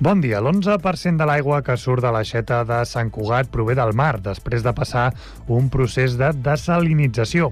Bon dia. L'11% de l'aigua que surt de l'aixeta de Sant Cugat prové del mar, després de passar un procés de desalinització.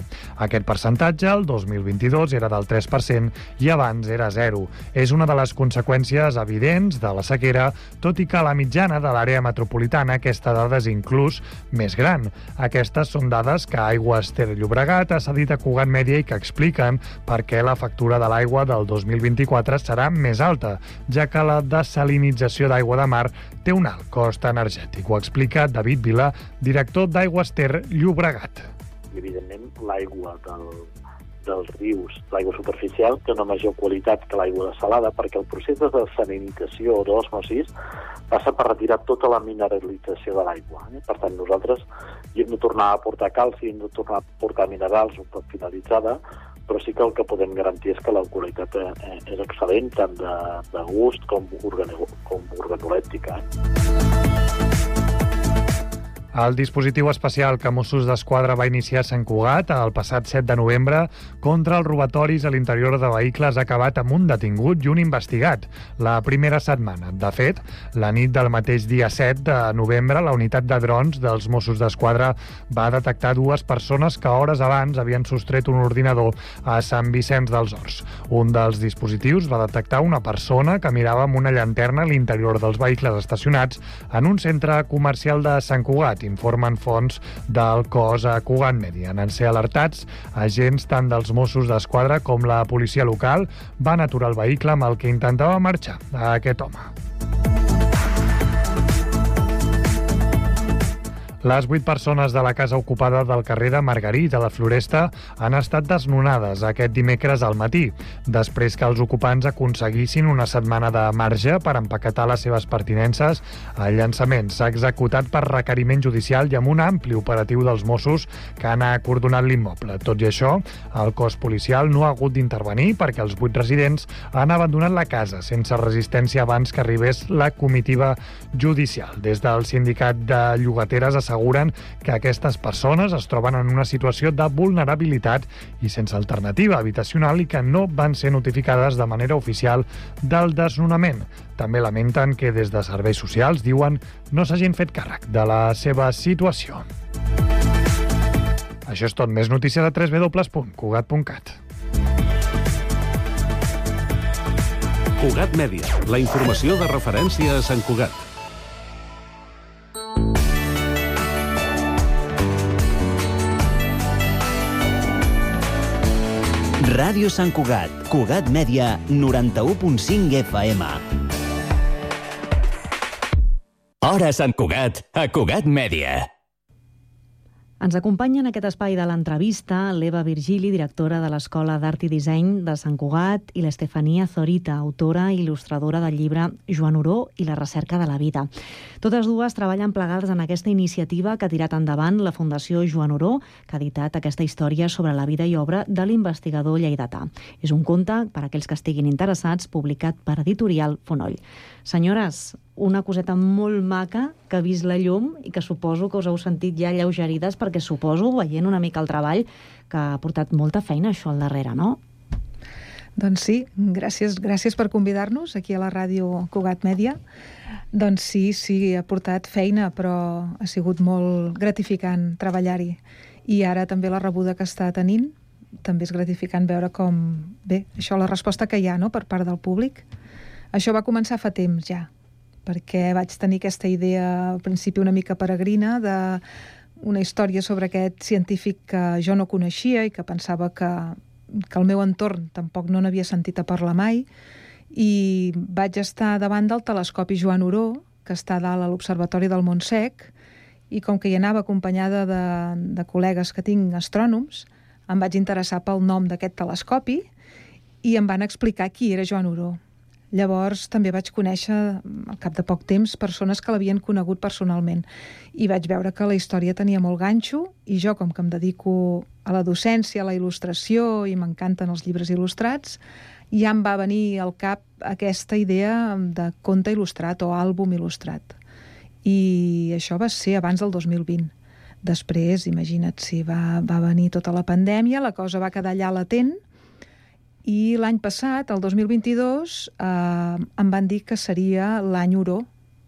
Aquest percentatge, el 2022, era del 3% i abans era 0. És una de les conseqüències evidents de la sequera, tot i que la mitjana de l'àrea metropolitana aquesta dada és inclús més gran. Aquestes són dades que Aigües Ter Llobregat ha cedit a Cugat Mèdia i que expliquen per què la factura de l'aigua del 2024 serà més alta, ja que la desalinització l'utilització d'aigua de mar té un alt cost energètic. Ho explica David Vila, director d'Aigües Ter Llobregat. Evidentment, l'aigua del, dels rius, l'aigua superficial, té una major qualitat que l'aigua salada perquè el procés de desalinització o d'osmosis passa per retirar tota la mineralització de l'aigua. Eh? Per tant, nosaltres hi hem de tornar a portar calci, hem de tornar a portar minerals un cop finalitzada, però sí que el que podem garantir és que la qualitat eh, és excel·lent, tant de, de gust com, organo, com organolèptica. El dispositiu especial que Mossos d'Esquadra va iniciar a Sant Cugat el passat 7 de novembre contra els robatoris a l'interior de vehicles ha acabat amb un detingut i un investigat la primera setmana. De fet, la nit del mateix dia 7 de novembre, la unitat de drons dels Mossos d'Esquadra va detectar dues persones que hores abans havien sostret un ordinador a Sant Vicenç dels Horts. Un dels dispositius va detectar una persona que mirava amb una llanterna a l'interior dels vehicles estacionats en un centre comercial de Sant Cugat informen fonts del cos a Cugat Media. En ser alertats, agents tant dels Mossos d'Esquadra com la policia local van aturar el vehicle amb el que intentava marxar aquest home. Les vuit persones de la casa ocupada del carrer de Margarit, a la Floresta, han estat desnonades aquest dimecres al matí, després que els ocupants aconseguissin una setmana de marge per empaquetar les seves pertinences. El llançament s'ha executat per requeriment judicial i amb un ampli operatiu dels Mossos que han acordonat l'immoble. Tot i això, el cos policial no ha hagut d'intervenir perquè els vuit residents han abandonat la casa sense resistència abans que arribés la comitiva judicial. Des del sindicat de llogateres asseguren asseguren que aquestes persones es troben en una situació de vulnerabilitat i sense alternativa habitacional i que no van ser notificades de manera oficial del desnonament. També lamenten que des de serveis socials, diuen, no s'hagin fet càrrec de la seva situació. Això és tot. Més notícies a www.cugat.cat. Cugat Mèdia, la informació de referència a Sant Cugat. Ràdio Sant Cugat, Cugat Mèdia, 91.5 FM. Hora Sant Cugat, a Cugat Mèdia. Ens acompanya en aquest espai de l'entrevista l'Eva Virgili, directora de l'Escola d'Art i Disseny de Sant Cugat, i l'Estefania Zorita, autora i il·lustradora del llibre Joan Oró i la recerca de la vida. Totes dues treballen plegades en aquesta iniciativa que ha tirat endavant la Fundació Joan Oró, que ha editat aquesta història sobre la vida i obra de l'investigador lleidatà. És un conte, per a aquells que estiguin interessats, publicat per editorial Fonoll. Senyores, una coseta molt maca que ha vist la llum i que suposo que us heu sentit ja lleugerides perquè suposo, veient una mica el treball, que ha portat molta feina això al darrere, no? Doncs sí, gràcies, gràcies per convidar-nos aquí a la ràdio Cugat Mèdia. Doncs sí, sí, ha portat feina, però ha sigut molt gratificant treballar-hi. I ara també la rebuda que està tenint, també és gratificant veure com, bé, això la resposta que hi ha no, per part del públic. Això va començar fa temps ja, perquè vaig tenir aquesta idea al principi una mica peregrina de una història sobre aquest científic que jo no coneixia i que pensava que, que el meu entorn tampoc no n'havia sentit a parlar mai i vaig estar davant del telescopi Joan Oró, que està dalt a l'Observatori del Montsec, i com que hi anava acompanyada de, de col·legues que tinc astrònoms, em vaig interessar pel nom d'aquest telescopi i em van explicar qui era Joan Oró. Llavors també vaig conèixer, al cap de poc temps, persones que l'havien conegut personalment i vaig veure que la història tenia molt ganxo i jo, com que em dedico a la docència, a la il·lustració i m'encanten els llibres il·lustrats, ja em va venir al cap aquesta idea de conte il·lustrat o àlbum il·lustrat. I això va ser abans del 2020. Després, imagina't si va, va venir tota la pandèmia, la cosa va quedar allà latent I l'any passat, el 2022, eh, em van dir que seria l'any Oró,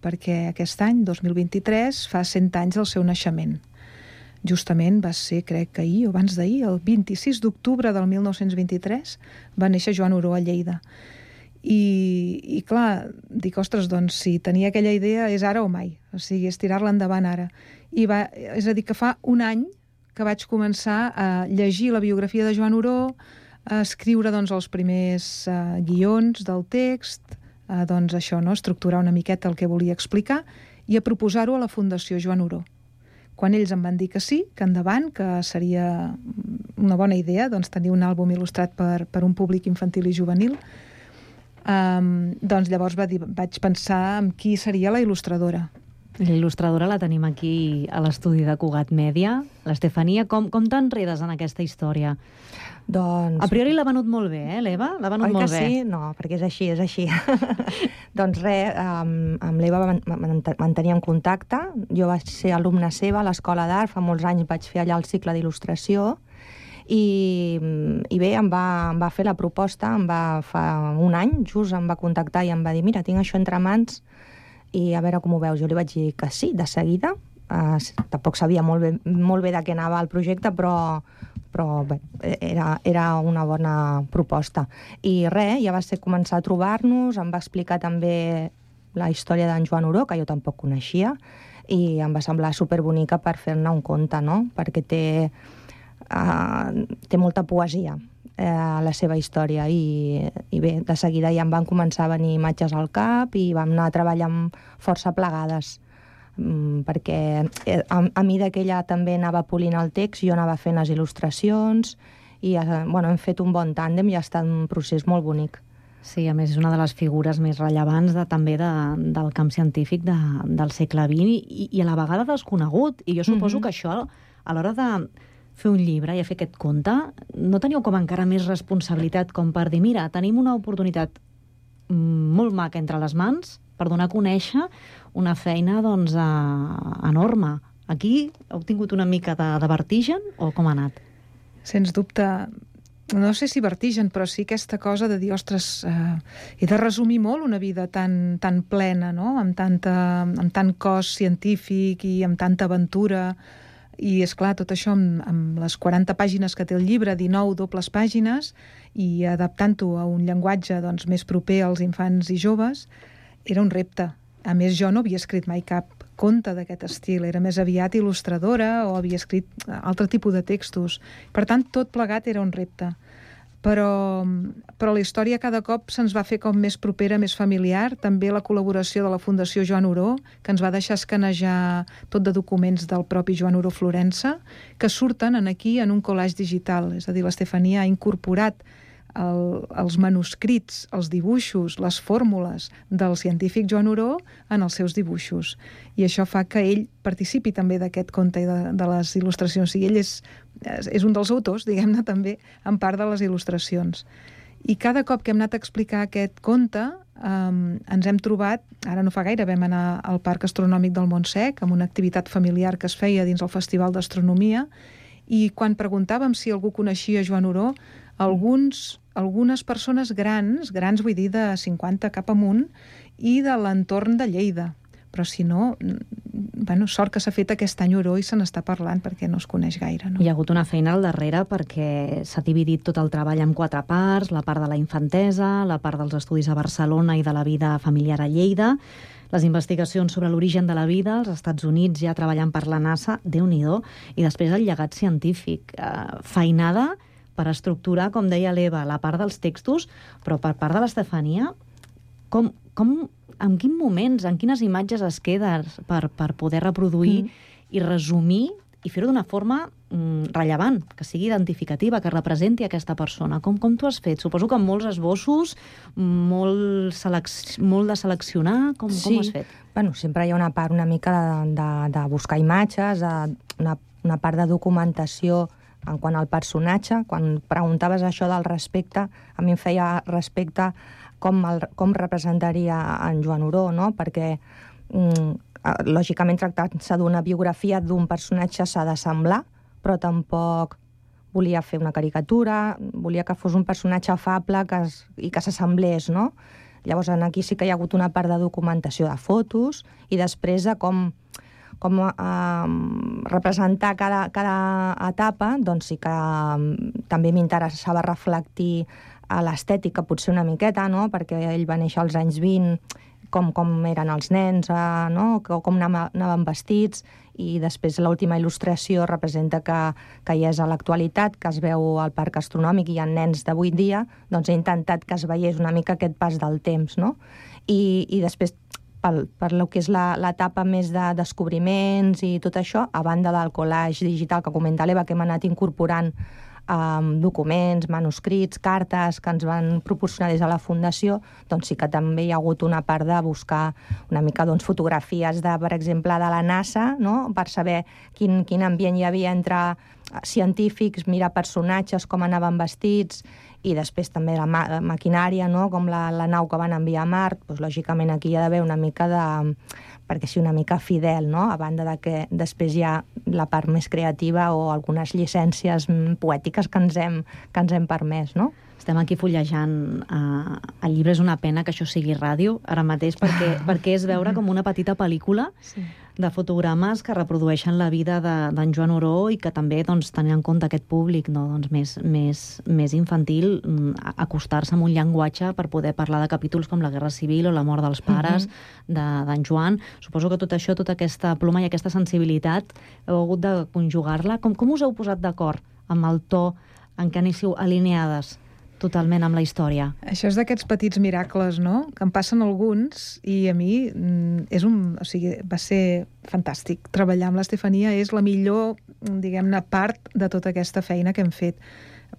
perquè aquest any, 2023, fa 100 anys del seu naixement. Justament va ser, crec que ahir o abans d'ahir, el 26 d'octubre del 1923, va néixer Joan Oró a Lleida. I, i clar, dic, ostres, doncs si tenia aquella idea és ara o mai, o sigui, és tirar-la endavant ara. I va, és a dir, que fa un any que vaig començar a llegir la biografia de Joan Oró, escriure doncs, els primers uh, guions del text, uh, doncs això, no? estructurar una miqueta el que volia explicar i a proposar-ho a la Fundació Joan Oró. Quan ells em van dir que sí, que endavant, que seria una bona idea doncs, tenir un àlbum il·lustrat per, per un públic infantil i juvenil, Um, doncs llavors va dir, vaig pensar en qui seria la il·lustradora. L'il·lustradora la tenim aquí a l'estudi de Cugat Mèdia. L'Estefania, com, com t'enredes en aquesta història? Doncs... A priori l'ha venut molt bé, eh, l'Eva? L'ha venut Oi molt que bé. sí? No, perquè és així, és així. doncs res, amb, amb l'Eva manteníem contacte. Jo vaig ser alumna seva a l'Escola d'Art, fa molts anys vaig fer allà el cicle d'il·lustració, i, i bé, em va, em va fer la proposta, em va, fa un any, just em va contactar i em va dir, mira, tinc això entre mans i a veure com ho veus. Jo li vaig dir que sí, de seguida. Uh, tampoc sabia molt bé, molt bé de què anava el projecte, però, però bé, era, era una bona proposta. I res, ja va ser començar a trobar-nos, em va explicar també la història d'en Joan Oró, que jo tampoc coneixia, i em va semblar superbonica per fer-ne un conte, no? Perquè té, uh, té molta poesia eh, a la seva història i, i bé, de seguida ja em van començar a venir imatges al cap i vam anar treballant força plegades mm, perquè eh, a, a mida que ella també anava polint el text, jo anava fent les il·lustracions i eh, bueno, hem fet un bon tàndem i ha estat un procés molt bonic. Sí, a més és una de les figures més rellevants de, també de, del camp científic de, del segle XX i, i a la vegada desconegut. I jo suposo mm -hmm. que això, a l'hora de fer un llibre i a fer aquest conte, no teniu com encara més responsabilitat com per dir, mira, tenim una oportunitat molt maca entre les mans per donar a conèixer una feina doncs, eh, enorme. Aquí heu tingut una mica de, de vertigen o com ha anat? Sens dubte, no sé si vertigen, però sí aquesta cosa de dir, ostres, eh, he de resumir molt una vida tan, tan plena, no? amb, tanta, amb tant cos científic i amb tanta aventura, i, és clar tot això amb, amb les 40 pàgines que té el llibre, 19 dobles pàgines, i adaptant-ho a un llenguatge doncs, més proper als infants i joves, era un repte. A més, jo no havia escrit mai cap conte d'aquest estil, era més aviat il·lustradora o havia escrit altre tipus de textos. Per tant, tot plegat era un repte però, però la història cada cop se'ns va fer com més propera, més familiar. També la col·laboració de la Fundació Joan Oró, que ens va deixar escanejar tot de documents del propi Joan Oró Florença, que surten en aquí en un collage digital. És a dir, l'Estefania ha incorporat el, els manuscrits, els dibuixos, les fórmules del científic Joan Oró en els seus dibuixos. I això fa que ell participi també d'aquest conte i de, de les il·lustracions. I ell és és un dels autors, diguem-ne, també, en part de les il·lustracions. I cada cop que hem anat a explicar aquest conte, um, ens hem trobat, ara no fa gaire vam anar al Parc Astronòmic del Montsec, amb una activitat familiar que es feia dins el Festival d'Astronomia, i quan preguntàvem si algú coneixia Joan Oró, alguns, algunes persones grans, grans vull dir de 50 cap amunt, i de l'entorn de Lleida, però si no, bueno, sort que s'ha fet aquest any Oró i se n'està parlant perquè no es coneix gaire. No? Hi ha hagut una feina al darrere perquè s'ha dividit tot el treball en quatre parts, la part de la infantesa, la part dels estudis a Barcelona i de la vida familiar a Lleida, les investigacions sobre l'origen de la vida als Estats Units ja treballant per la NASA, déu nhi i després el llegat científic. Eh, feinada per estructurar, com deia l'Eva, la part dels textos, però per part de l'Estefania, com, com en quins moments, en quines imatges es queda per, per poder reproduir mm. i resumir i fer-ho d'una forma mm, rellevant, que sigui identificativa, que representi aquesta persona. Com, com t'ho has fet? Suposo que amb molts esbossos, molt, selec molt de seleccionar, com, sí. com ho has fet? Bueno, sempre hi ha una part una mica de, de, de buscar imatges, de, una, una part de documentació en quant al personatge. Quan preguntaves això del respecte, a mi em feia respecte com, el, com representaria en Joan Oró, no? perquè mm, lògicament tractant-se d'una biografia d'un personatge s'ha de semblar, però tampoc volia fer una caricatura, volia que fos un personatge afable que es, i que s'assemblés, no? Llavors, aquí sí que hi ha hagut una part de documentació de fotos i després de com, com eh, representar cada, cada etapa, doncs sí que eh, també m'interessava reflectir a l'estètica potser una miqueta, no? perquè ell va néixer als anys 20, com, com eren els nens, eh, no? com anaven vestits, i després l'última il·lustració representa que, que ja és a l'actualitat, que es veu al parc astronòmic i hi ha nens d'avui dia, doncs he intentat que es veiés una mica aquest pas del temps, no? I, i després pel, per lo que és l'etapa més de descobriments i tot això, a banda del collage digital que comenta l'Eva, que hem anat incorporant um, documents, manuscrits, cartes que ens van proporcionar des de la Fundació, doncs sí que també hi ha hagut una part de buscar una mica doncs, fotografies, de, per exemple, de la NASA, no? per saber quin, quin ambient hi havia entre científics, mirar personatges, com anaven vestits, i després també la, ma maquinària, no? com la, la nau que van enviar a Mart, doncs, lògicament aquí hi ha d'haver una mica de perquè sigui una mica fidel, no? a banda de que després hi ha la part més creativa o algunes llicències poètiques que ens hem, que ens hem permès. No? Estem aquí fullejant uh, el llibre. És una pena que això sigui ràdio ara mateix, perquè, perquè és veure com una petita pel·lícula sí de fotogrames que reprodueixen la vida d'en de, Joan Oró i que també, doncs, tenint en compte aquest públic no, doncs, més, més, més infantil, mm, acostar-se amb un llenguatge per poder parlar de capítols com la Guerra Civil o la mort dels pares uh -huh. d'en Joan. Suposo que tot això, tota aquesta ploma i aquesta sensibilitat, heu hagut de conjugar-la. Com, com us heu posat d'acord amb el to en què anéssiu alineades? Totalment amb la història. Això és d'aquests petits miracles, no?, que em passen alguns i a mi mm, és un, o sigui, va ser fantàstic. Treballar amb l'Estefania és la millor, diguem-ne, part de tota aquesta feina que hem fet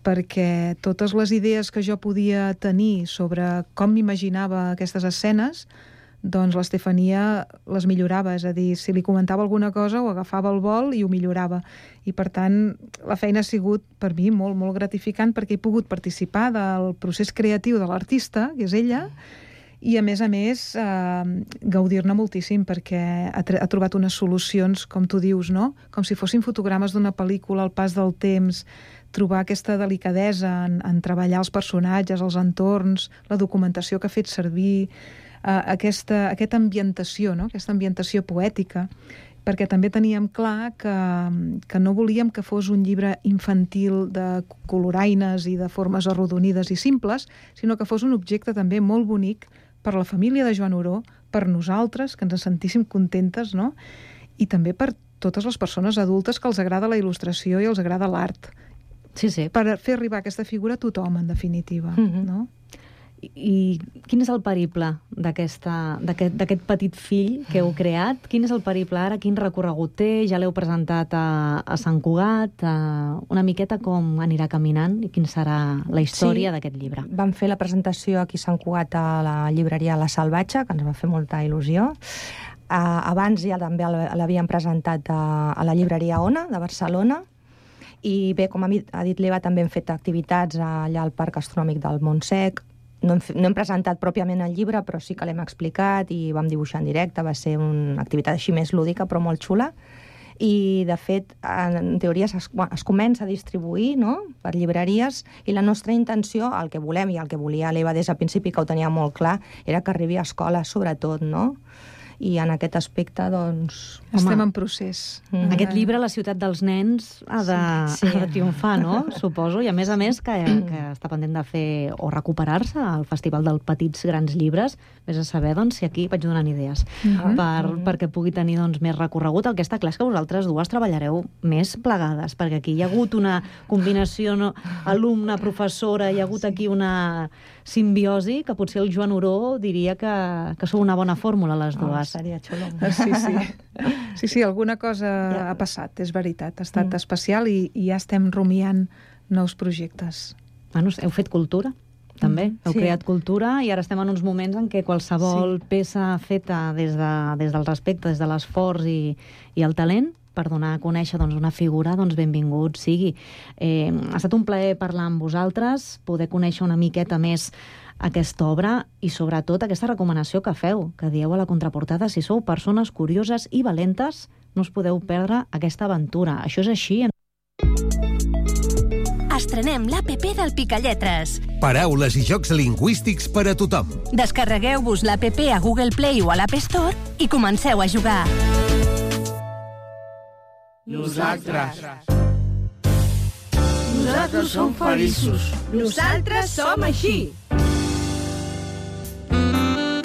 perquè totes les idees que jo podia tenir sobre com m'imaginava aquestes escenes doncs l'Estefania les millorava, és a dir, si li comentava alguna cosa ho agafava al vol i ho millorava. I per tant, la feina ha sigut per mi molt, molt gratificant perquè he pogut participar del procés creatiu de l'artista, que és ella, i a més a més eh, gaudir-ne moltíssim perquè ha, ha trobat unes solucions, com tu dius, no? com si fossin fotogrames d'una pel·lícula al pas del temps, trobar aquesta delicadesa en, en treballar els personatges, els entorns, la documentació que ha fet servir, eh, aquesta, aquesta ambientació, no? aquesta ambientació poètica, perquè també teníem clar que, que no volíem que fos un llibre infantil de coloraines i de formes arrodonides i simples, sinó que fos un objecte també molt bonic per la família de Joan Oró, per nosaltres, que ens sentíssim contentes, no? i també per totes les persones adultes que els agrada la il·lustració i els agrada l'art. Sí, sí. Per fer arribar aquesta figura a tothom, en definitiva. Mm -hmm. no? I quin és el periple d'aquest petit fill que heu creat? Quin és el periple ara? Quin recorregut té? Ja l'heu presentat a, a Sant Cugat? A una miqueta com anirà caminant i quin serà la història sí, d'aquest llibre? Vam fer la presentació aquí a Sant Cugat a la llibreria La Salvatge, que ens va fer molta il·lusió. Uh, abans ja també l'havíem presentat a, a la llibreria Ona, de Barcelona, i bé, com ha dit l'Eva, també hem fet activitats allà al Parc Astronòmic del Montsec, no hem, no hem presentat pròpiament el llibre, però sí que l'hem explicat i vam dibuixar en directe. Va ser una activitat així més lúdica, però molt xula. I, de fet, en teoria es, es comença a distribuir no? per llibreries i la nostra intenció, el que volem i el que volia l'Eva des del principi, que ho tenia molt clar, era que arribi a escoles, sobretot, no? I en aquest aspecte, doncs... Estem home, en procés. Mm. Aquest llibre, La ciutat dels nens, ha de, sí, sí. ha de triomfar, no? Suposo. I a més a més que, que està pendent de fer o recuperar-se al Festival del Petits Grans Llibres. Vés a saber, doncs, si aquí vaig donant idees mm -hmm. per, mm -hmm. perquè pugui tenir doncs, més recorregut. El que està clar és que vosaltres dues treballareu més plegades, perquè aquí hi ha hagut una combinació no? alumne-professora, hi ha hagut aquí una simbiosi que potser el Joan Oró diria que, que sou una bona fórmula, les oh, dues. Oh, seria xulo. Sí, sí. Sí, sí, alguna cosa ja. ha passat, és veritat. Ha estat mm. especial i, i ja estem rumiant nous projectes. Bueno, heu fet cultura, també. Mm, Heu sí. creat cultura i ara estem en uns moments en què qualsevol sí. peça feta des, de, des del respecte, des de l'esforç i, i el talent per donar a conèixer doncs, una figura, doncs benvingut sigui. Eh, ha estat un plaer parlar amb vosaltres, poder conèixer una miqueta més aquesta obra i sobretot aquesta recomanació que feu, que dieu a la contraportada, si sou persones curioses i valentes, no us podeu perdre aquesta aventura. Això és així. estrenem l'APP del Picalletres. Paraules i jocs lingüístics per a tothom. Descarregueu-vos l'APP a Google Play o a l'App Store i comenceu a jugar. Nosaltres. Nosaltres som feliços. Nosaltres som així.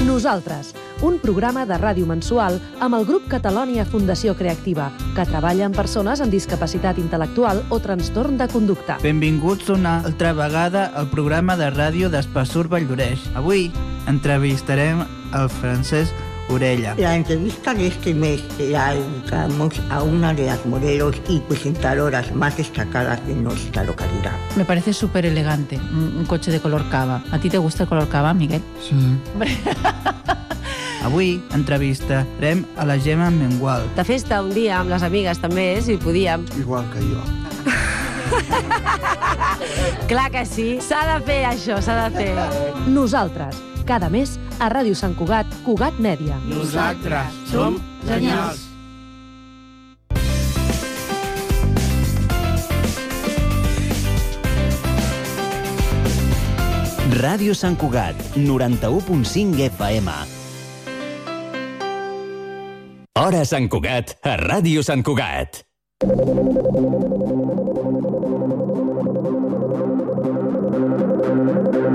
Nosaltres, un programa de ràdio mensual amb el grup Catalònia Fundació Creativa, que treballa amb persones amb discapacitat intel·lectual o trastorn de conducta. Benvinguts una altra vegada al programa de ràdio d'Espassur Valldoreix. Avui entrevistarem el Francesc Orella. La entrevista de este mes la dedicamos a una de las modelos y presentadoras más destacadas de nuestra localidad. Me parece súper elegante, un, un coche de color cava. ¿A ti te gusta el color cava, Miguel? Sí. Avui entrevistarem a la Gemma Mengual. De festa un dia amb les amigues també, si podíem. Igual que jo. Clar que sí, s'ha de fer això, s'ha de fer. Nosaltres, cada mes a Ràdio Sant Cugat, Cugat Mèdia. Nosaltres som genials. Ràdio Sant Cugat, 91.5 FM. Hora Sant Cugat, a Ràdio Sant Cugat. Thank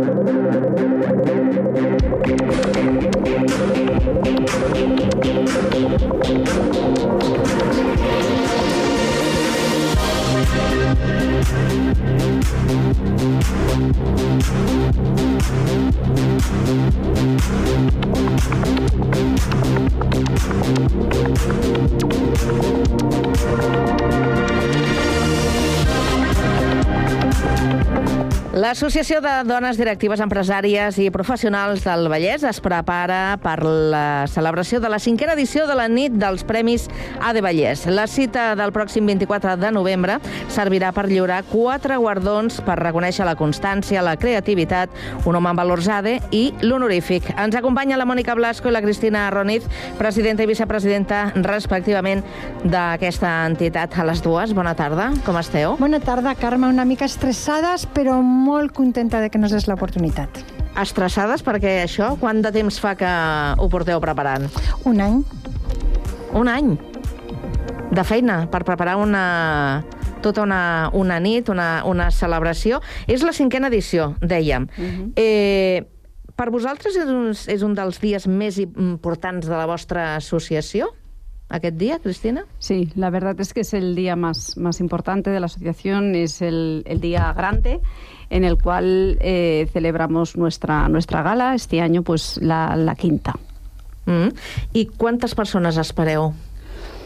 L'Associació de Dones Directives Empresàries i Professionals del Vallès es prepara per la celebració de la cinquena edició de la nit dels Premis AD Vallès. La cita del pròxim 24 de novembre servirà per lliurar quatre guardons per reconèixer la constància, la creativitat, un home amb valors ADE i l'honorífic. Ens acompanya la Mònica Blasco i la Cristina Roniz, presidenta i vicepresidenta, respectivament, d'aquesta entitat. A les dues, bona tarda, com esteu? Bona tarda, Carme, una mica estressades, però molt contenta de que nos des l'oportunitat. Estressades perquè això, quant de temps fa que ho porteu preparant? Un any. Un any? De feina per preparar una tota una, una nit, una, una celebració. És la cinquena edició, dèiem. Uh -huh. eh, per vosaltres és un, és un dels dies més importants de la vostra associació? aquest día, Cristina? Sí, la verdad es que es el día más, más importante de la asociación, es el, el día grande en el cual eh, celebramos nuestra, nuestra gala, este año pues la, la quinta. Mm. ¿Y cuántas personas espereu?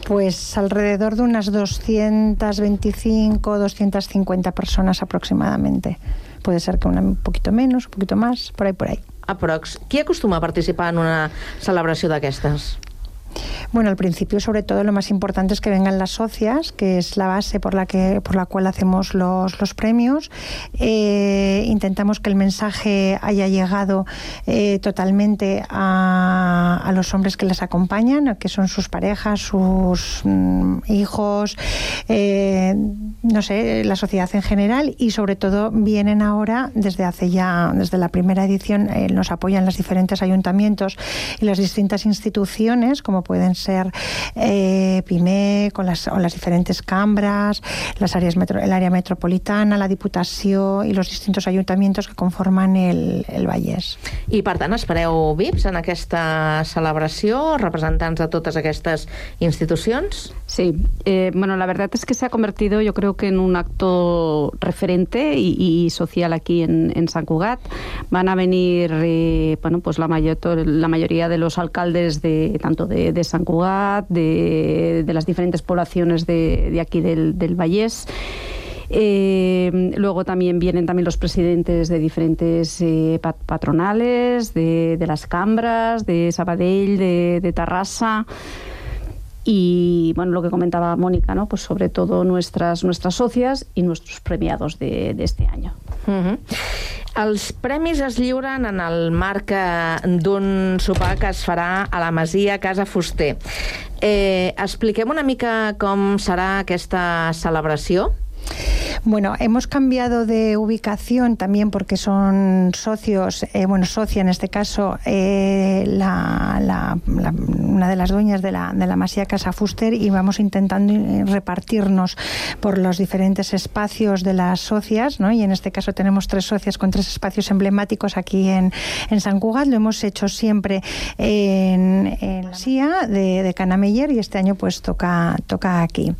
Pues alrededor de unas 225, 250 personas aproximadamente. Puede ser que un poquito menos, un poquito más, por ahí, por ahí. Aprox. Qui acostuma a participar en una celebració d'aquestes? Bueno, al principio, sobre todo, lo más importante es que vengan las socias, que es la base por la, que, por la cual hacemos los, premios. Eh, intentamos que el mensaje haya llegado eh, totalmente a, los hombres que las acompañan, que son sus parejas, sus mm, hijos, eh, no sé, la sociedad en general y, sobre todo, vienen ahora, desde hace ya, desde la primera edición, nos apoyan los diferentes ayuntamientos y las distintas instituciones, como pueden ser eh, PIME, con las, o las diferentes cambras, las áreas metro, el área metropolitana, la Diputació i los distintos ayuntamientos que conforman el, el Vallès. I, per tant, espereu VIPs en aquesta celebració, representants de totes aquestes institucions? Sí, eh, bueno, la verdad es que se ha convertido, yo creo que en un acto referente y, y social aquí en, en, San Cugat. Van a venir, eh, bueno, pues la, mayor, la mayoría de los alcaldes de tanto de, de San Cugat, de, de, las diferentes poblaciones de, de aquí del, del Vallés. Eh, luego también vienen también los presidentes de diferentes eh, patronales, de, de, las Cambras, de Sabadell, de, de Tarrasa y bueno, lo que comentaba Mónica, ¿no? Pues sobre todo nuestras, nuestras socias y nuestros premiados de, de este año. Els premis es lliuren en el marc d'un sopar que es farà a la Masia Casa Fuster. Eh, expliquem una mica com serà aquesta celebració? Bueno, hemos cambiado de ubicación también porque son socios, eh, bueno, socia en este caso, eh, la, la, una de las dueñas de la, de la Masía Casa Fuster y vamos intentando eh, repartirnos por los diferentes espacios de las socias, ¿no? Y en este caso tenemos tres socias con tres espacios emblemáticos aquí en, en San Cugat. Lo hemos hecho siempre en, en la SIA de, Canameller y este año pues toca, toca aquí.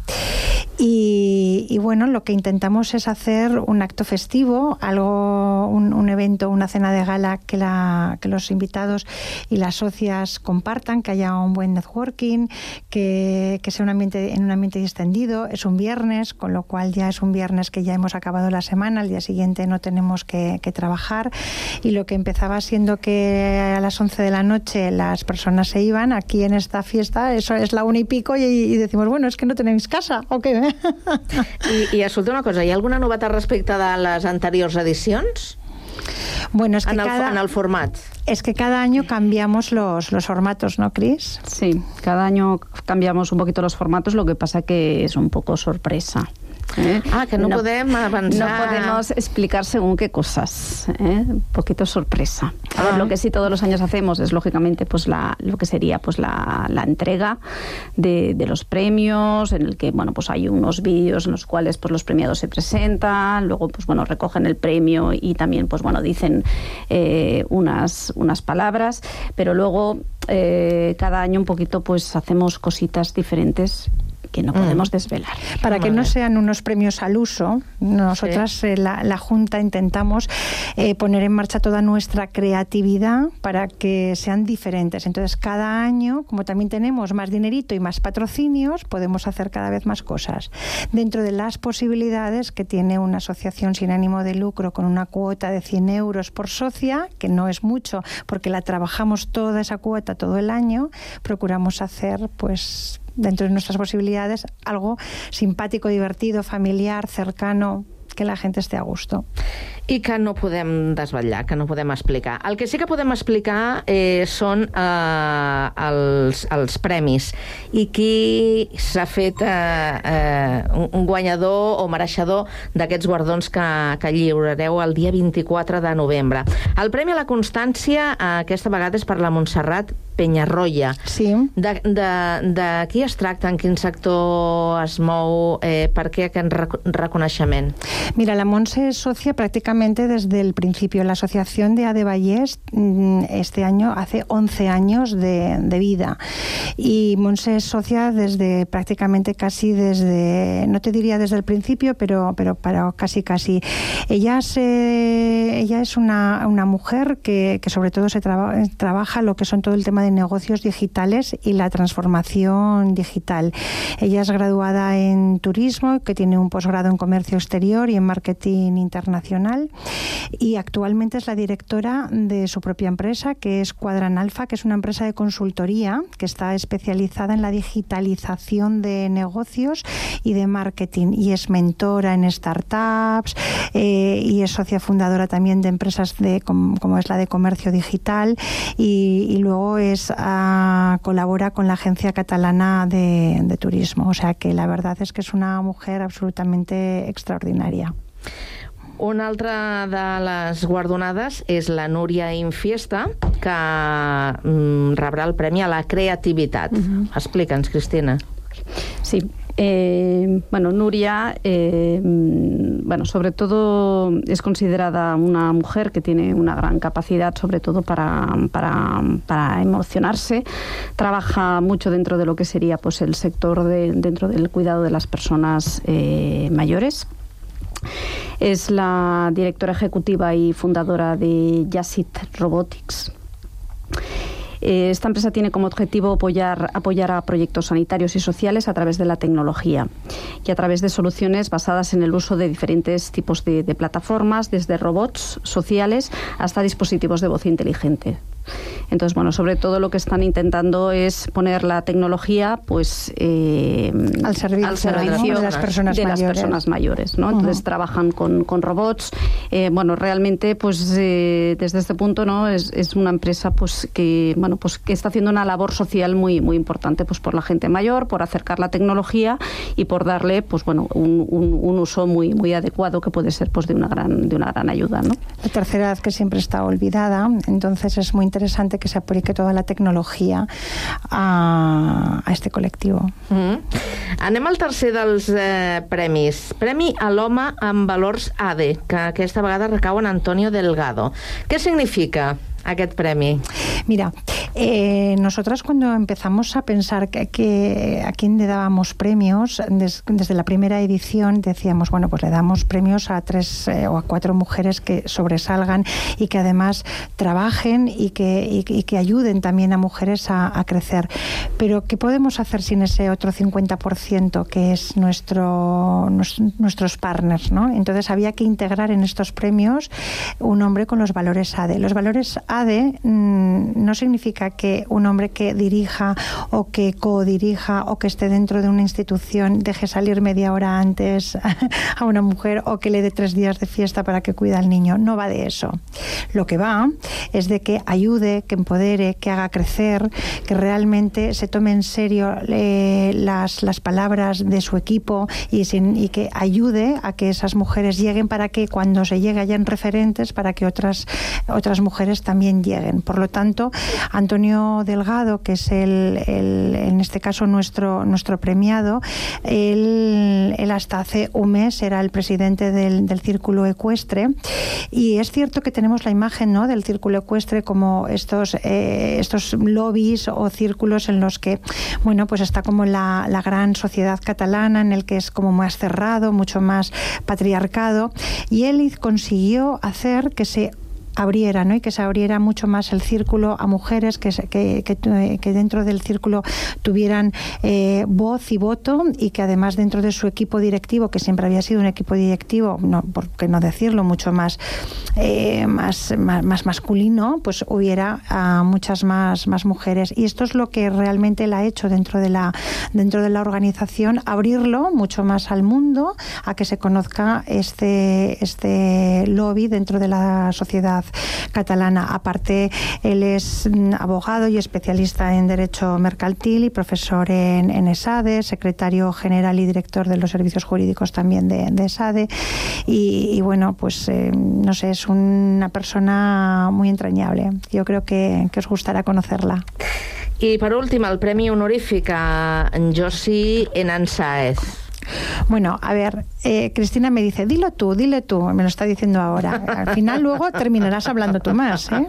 Y, y, bueno, lo que intentamos es hacer un acto festivo, algo, un, evento, una cena de gala que, la, que los invitados y las socias compartan, que haya un buen networking, que, que sea un ambiente, en un ambiente distendido. Es un viernes, con lo cual ya es un viernes que ya hemos acabado la semana, al día siguiente no tenemos que, trabajar. Y lo que empezaba siendo que a las 11 de la noche las personas se iban, aquí en esta fiesta, eso es la una y pico, y, decimos, bueno, es que no tenéis casa, ¿o qué? escolta una cosa, hi ha alguna novetat respecte de les anteriors edicions? Bueno, es que en, el, cada, en el format. Es que cada año cambiamos los, los formatos, ¿no, Cris? Sí, cada año cambiamos un poquito los formatos, lo que pasa que es un poco sorpresa. ¿Eh? Ah, que no, no, podem. No podemos explicar según qué cosas. ¿eh? Un poquito sorpresa. A ver, lo que sí todos los años hacemos es, lógicamente, pues la, lo que sería pues la, la entrega de, de, los premios, en el que, bueno, pues hay unos vídeos en los cuales pues los premiados se presentan, luego, pues bueno, recogen el premio y también, pues bueno, dicen eh, unas, unas palabras, pero luego eh, cada año un poquito, pues hacemos cositas diferentes que no podemos mm. desvelar. Para que no sean unos premios al uso, nosotras, sí. eh, la, la, Junta, intentamos eh, poner en marcha toda nuestra creatividad para que sean diferentes. Entonces, cada año, como también tenemos más dinerito y más patrocinios, podemos hacer cada vez más cosas. Dentro de las posibilidades que tiene una asociación sin ánimo de lucro con una cuota de 100 euros por socia, que no es mucho porque la trabajamos toda esa cuota todo el año, procuramos hacer pues dentro de nuestras posibilidades, algo simpático, divertido, familiar, cercano, que la gent esté a gusto. I que no podem desvetllar, que no podem explicar. El que sí que podem explicar eh, són eh, els, els premis i qui s'ha fet eh, eh, un guanyador o mereixedor d'aquests guardons que, que lliurareu el dia 24 de novembre. El Premi a la Constància eh, aquesta vegada és per la Montserrat Penyarroia. Sí. De, de, de qui es tracta, en quin sector es mou, eh, per què aquest reconeixement? Mira, la Montse es socia prácticamente desde el principio. La Asociación de Adevallés este año hace 11 años de, de vida y Montse es socia desde prácticamente casi desde, no te diría desde el principio, pero, pero para casi casi. Ella, se, ella es una, una mujer que, que sobre todo se traba, trabaja lo que son todo el tema de negocios digitales y la transformación digital. Ella es graduada en turismo, que tiene un posgrado en comercio exterior y en marketing internacional y actualmente es la directora de su propia empresa que es Cuadran Alfa, que es una empresa de consultoría que está especializada en la digitalización de negocios y de marketing y es mentora en startups eh, y es socia fundadora también de empresas de como, es la de comercio digital y, luego es uh, colabora con la agencia catalana de turismo. O sea que la verdad es que es una mujer absolutamente extraordinaria una altra de les guardonades és la Núria Infiesta, que mm, rebrà el Premi a la Creativitat. Uh -huh. Explica'ns, Cristina. Sí, Eh, bueno, Nuria, eh, bueno, sobre todo es considerada una mujer que tiene una gran capacidad, sobre todo para, para, para emocionarse. Trabaja mucho dentro de lo que sería pues, el sector de, dentro del cuidado de las personas eh, mayores. Es la directora ejecutiva y fundadora de Yasit Robotics. Esta empresa tiene como objetivo apoyar, apoyar, a proyectos sanitarios y sociales a través de la tecnología y a través de soluciones basadas en el uso de diferentes tipos de, de plataformas, desde robots sociales hasta dispositivos de voz inteligente. Entonces, bueno, sobre todo lo que están intentando es poner la tecnología pues eh, al servicio, al servicio ¿no? de las personas de mayores. Las personas mayores ¿no? Entonces uh -huh. trabajan con, con robots. Eh, bueno, realmente, pues eh, desde este punto, ¿no? Es, es, una empresa pues que bueno pues que está haciendo una labor social muy muy importante pues por la gente mayor, por acercar la tecnología y por darle pues bueno un, un, un uso muy muy adecuado que puede ser pues de una gran de una gran ayuda, ¿no? La tercera edad que siempre está olvidada, entonces es muy interesante que se aplique toda la tecnologia a, a este col·lectiu. Mm -hmm. Anem al tercer dels eh, premis. Premi a l'home amb valors ADE, que aquesta vegada recau en Antonio Delgado. Què significa aquest premi? Mira, eh, nosotras cuando empezamos a pensar que, a quién le dábamos premios, des, desde la primera edición decíamos, bueno, pues le damos premios a tres eh, o a cuatro mujeres que sobresalgan y que además trabajen y que, y, que ayuden también a mujeres a, crecer. Pero ¿qué podemos hacer sin ese otro 50% que es nuestro, nuestros partners? ¿no? Entonces había que integrar en estos premios un hombre con los valores ADE. Los valores mmm, no significa que un hombre que dirija o que co-dirija o que esté dentro de una institución deje salir media hora antes a una mujer o que le dé tres días de fiesta para que cuida al niño. No va de eso. Lo que va es de que ayude, que empodere, que haga crecer, que realmente se tome en serio eh, las, las palabras de su equipo y, y que ayude a que esas mujeres lleguen para que cuando se llegue hayan referentes para que otras, otras mujeres también lleguen. Por lo tanto, Antonio Delgado, que es el, en este caso nuestro, nuestro premiado, él, él, hasta hace un mes era el presidente del, del, Círculo Ecuestre y es cierto que tenemos la imagen ¿no? del Círculo Ecuestre como estos, eh, estos lobbies o círculos en los que, bueno, pues está como la, la gran sociedad catalana en el que es como más cerrado, mucho más patriarcado y él consiguió hacer que se abriera ¿no? y que se abriera mucho más el círculo a mujeres que, que, que, que dentro del círculo tuvieran eh, voz y voto y que además dentro de su equipo directivo que siempre había sido un equipo directivo no por qué no decirlo mucho más eh, más, más, más, masculino pues hubiera uh, muchas más, más mujeres y esto es lo que realmente él ha hecho dentro de la dentro de la organización abrirlo mucho más al mundo a que se conozca este este lobby dentro de la sociedad catalana. Aparte, él es abogado y especialista en Derecho Mercantil y profesor en, en ESADE, secretario general y director de los servicios jurídicos también de, de ESADE. Y, y, bueno, pues eh, no sé, es una persona muy entrañable. Yo creo que, que os gustará conocerla. I per últim, el Premi Honorífic a Josi Enan Saez. Bueno, a ver, eh, Cristina me dice, dilo tú, dile tú, me lo está diciendo ahora. Al final luego terminarás hablando tú más, ¿eh?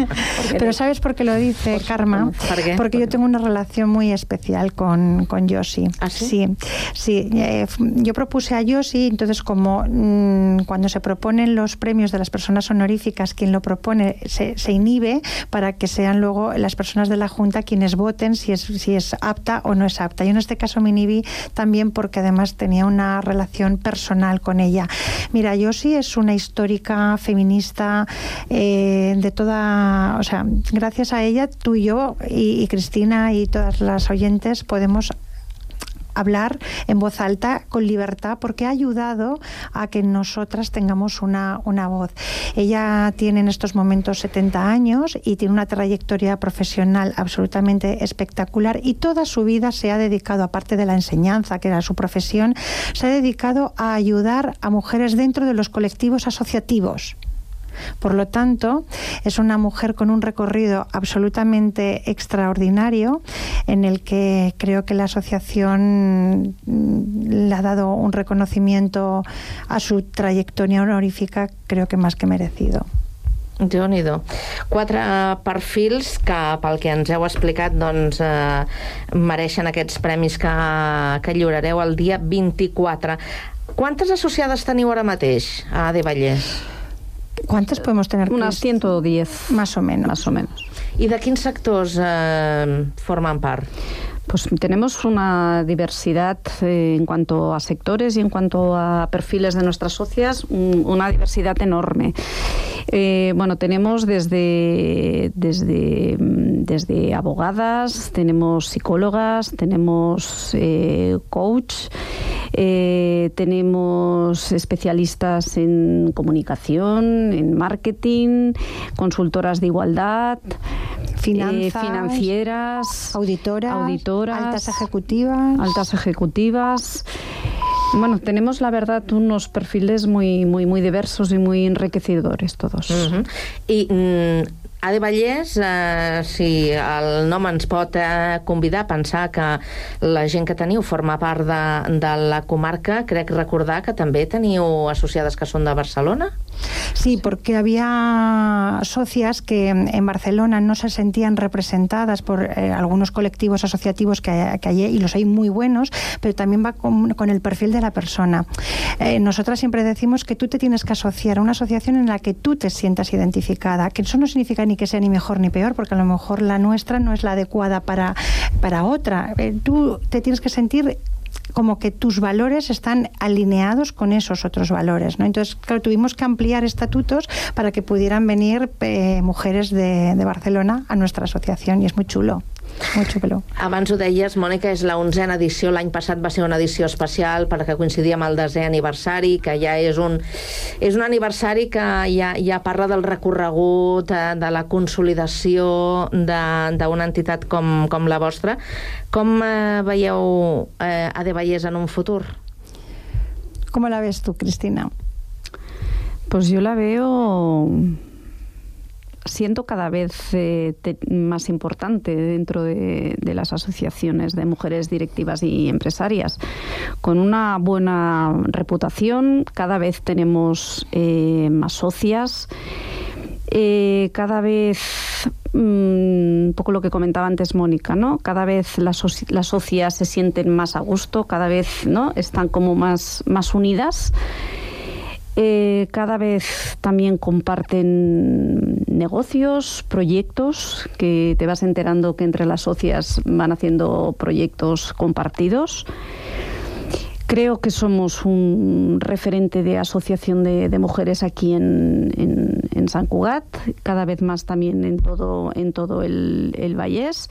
Pero ¿sabes por qué lo dice por Karma? ¿Por qué? Porque yo tengo una relación muy especial con, con Yoshi. ¿Ah, sí? Sí, sí eh, yo propuse a Yoshi, entonces como mmm, cuando se proponen los premios de las personas honoríficas, quien lo propone se, se, inhibe para que sean luego las personas de la Junta quienes voten si es, si es apta o no es apta. Yo en este caso me inhibí también porque además tenía una relación personal con ella. Mira, Yoshi es una histórica feminista eh, de toda, o sea, gracias a ella tú y yo y Cristina y todas las oyentes podemos hablar en voz alta con libertad porque ha ayudado a que nosotras tengamos una, una voz. Ella tiene en estos momentos 70 años y tiene una trayectoria profesional absolutamente espectacular y toda su vida se ha dedicado, aparte de la enseñanza, que era su profesión, se ha dedicado a ayudar a mujeres dentro de los colectivos asociativos. Por lo tanto, es una mujer con un recorrido absolutamente extraordinario en el que creo que la asociación le ha dado un reconocimiento a su trayectoria honorífica, creo que más que merecido. déu nhi Quatre perfils que, pel que ens heu explicat, doncs, eh, mereixen aquests premis que, que lliurareu el dia 24. Quantes associades teniu ara mateix a De Vallès? ¿Cuántas podemos tener? Unas 110. Más o menos. Más o menos. ¿Y de quins sectors eh, forman part? Pues tenemos una diversidad eh, en cuanto a sectores y en cuanto a perfiles de nuestras socias, un, una diversidad enorme. Eh, bueno, tenemos desde, desde, desde abogadas, tenemos psicólogas, tenemos eh, coach, tenemos especialistas en comunicación, en marketing, consultoras de igualdad, Finanzas, financieras, auditoras, auditoras, altas ejecutivas. altas ejecutivas. Bueno, tenemos la verdad unos perfiles muy, muy, muy diversos y muy enriquecedores todos. Uh -huh. I mm, Ade Vallès, eh, si el nom ens pot eh, convidar a pensar que la gent que teniu forma part de, de la comarca, crec recordar que també teniu associades que són de Barcelona? Sí, porque había socias que en Barcelona no se sentían representadas por eh, algunos colectivos asociativos que hay, que hay, y los hay muy buenos, pero también va con, el perfil de la persona. Eh, nosotras siempre decimos que tú te tienes que asociar a una asociación en la que tú te sientas identificada, que eso no significa ni que sea ni mejor ni peor, porque a lo mejor la nuestra no es la adecuada para, para otra. Eh, tú te tienes que sentir como que tus valores están alineados con esos otros valores. ¿no? Entonces, claro, tuvimos que ampliar estatutos para que pudieran venir eh, mujeres de, de Barcelona a nuestra asociación y es muy chulo. Molt xulo. Abans ho deies, Mònica, és la onzena edició. L'any passat va ser una edició especial perquè coincidia amb el desè aniversari, que ja és un, és un aniversari que ja, ja parla del recorregut, de, de la consolidació d'una entitat com, com la vostra. Com eh, veieu eh, Ade Vallès en un futur? ¿Cómo la ves tú, Cristina? Pues yo la veo siendo cada vez eh, más importante dentro de, las asociaciones de mujeres directivas y empresarias. Con una buena reputación, cada vez tenemos eh, más socias. Eh, cada vez mm, un poco lo que comentaba antes Mónica, ¿no? Cada vez las, las socias se sienten más a gusto, cada vez ¿no? están como más, más unidas. Eh, cada vez también comparten negocios, proyectos, que te vas enterando que entre las socias van haciendo proyectos compartidos. Creo que somos un referente de asociación de, mujeres aquí en, en, en, San Cugat, cada vez más también en todo, en todo el, el Vallés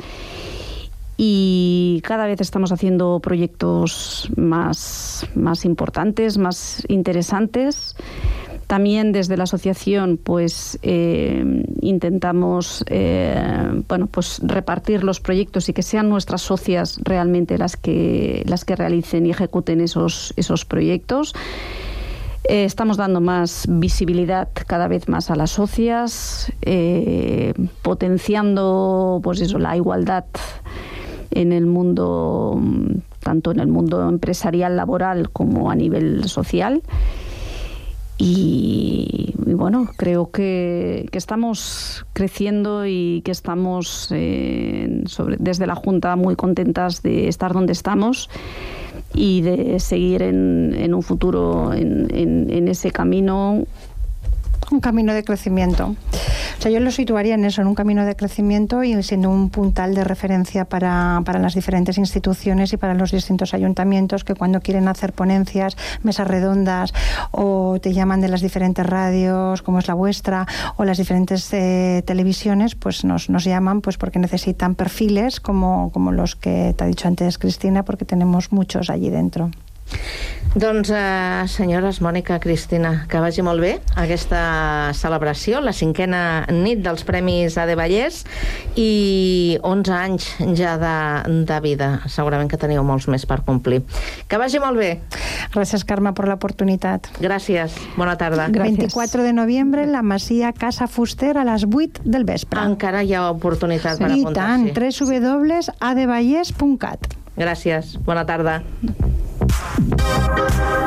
y cada vez estamos haciendo proyectos más, más importantes, más interesantes. También desde la asociación pues eh, intentamos eh, bueno, pues repartir los proyectos y que sean nuestras socias realmente las que, las que realicen y ejecuten esos, esos proyectos. Eh, estamos dando más visibilidad cada vez más a las socias, potenciando pues eso, la igualdad en el mundo, tanto en el mundo empresarial, laboral, como a nivel social. Y, bueno, creo que, que, estamos creciendo y que estamos eh, desde la Junta muy contentas de estar donde estamos y de seguir en, en un futuro en ese camino un camino de crecimiento. O sea, yo lo situaría en eso, en un camino de crecimiento y siendo un puntal de referencia para, para las diferentes instituciones y para los distintos ayuntamientos que cuando quieren hacer ponencias, mesas redondas o te llaman de las diferentes radios como es la vuestra o las diferentes eh, televisiones, pues nos, nos llaman pues porque necesitan perfiles como, como los que te ha dicho antes Cristina, porque tenemos muchos allí dentro. Doncs, eh, senyores Mònica, Cristina, que vagi molt bé aquesta celebració, la cinquena nit dels Premis de Vallès i 11 anys ja de, de vida. Segurament que teniu molts més per complir. Que vagi molt bé. Gràcies, Carme, per l'oportunitat. Gràcies. Bona tarda. Gràcies. 24 de novembre, la Masia Casa Fuster a les 8 del vespre. Encara hi ha oportunitat per apuntar-s'hi. I tant, www.adevallès.cat. Gràcies. Bona tarda. Thank you.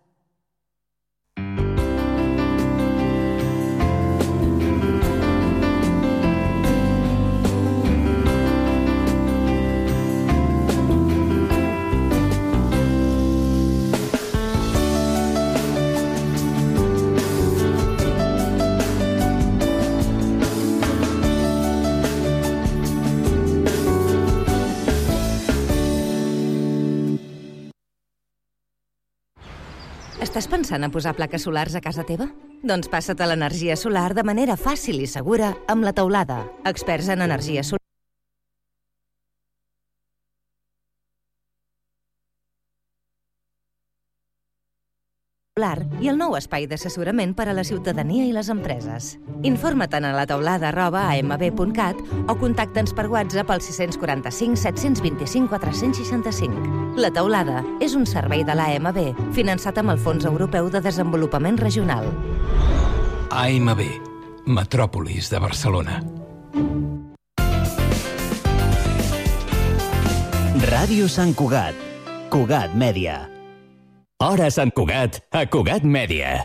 Estàs pensant en posar plaques solars a casa teva? Doncs passa't a l'energia solar de manera fàcil i segura amb la teulada. Experts en energia solar. I el nou espai d'assessorament per a la ciutadania i les empreses. Informa't a la teulada arroba amb.cat o contacta'ns per WhatsApp al 645 725 465. La teulada és un servei de l'AMB finançat amb el Fons Europeu de Desenvolupament Regional. AMB, Metròpolis de Barcelona. Ràdio Sant Cugat. Cugat Mèdia. Hora Sant Cugat, a Cugat Mèdia.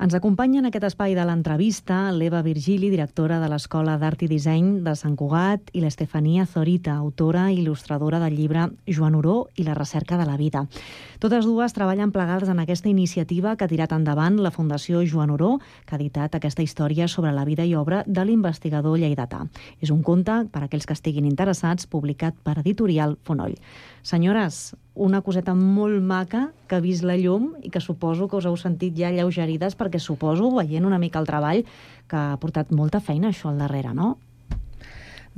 Ens acompanya en aquest espai de l'entrevista l'Eva Virgili, directora de l'Escola d'Art i Disseny de Sant Cugat, i l'Estefania Zorita, autora i il·lustradora del llibre Joan Oró i la recerca de la vida. Totes dues treballen plegades en aquesta iniciativa que ha tirat endavant la Fundació Joan Oró, que ha editat aquesta història sobre la vida i obra de l'investigador lleidatà. És un conte, per a aquells que estiguin interessats, publicat per editorial Fonoll. Senyores, una coseta molt maca que ha vist la llum i que suposo que us heu sentit ja lleugerides perquè suposo, veient una mica el treball, que ha portat molta feina això al darrere, no?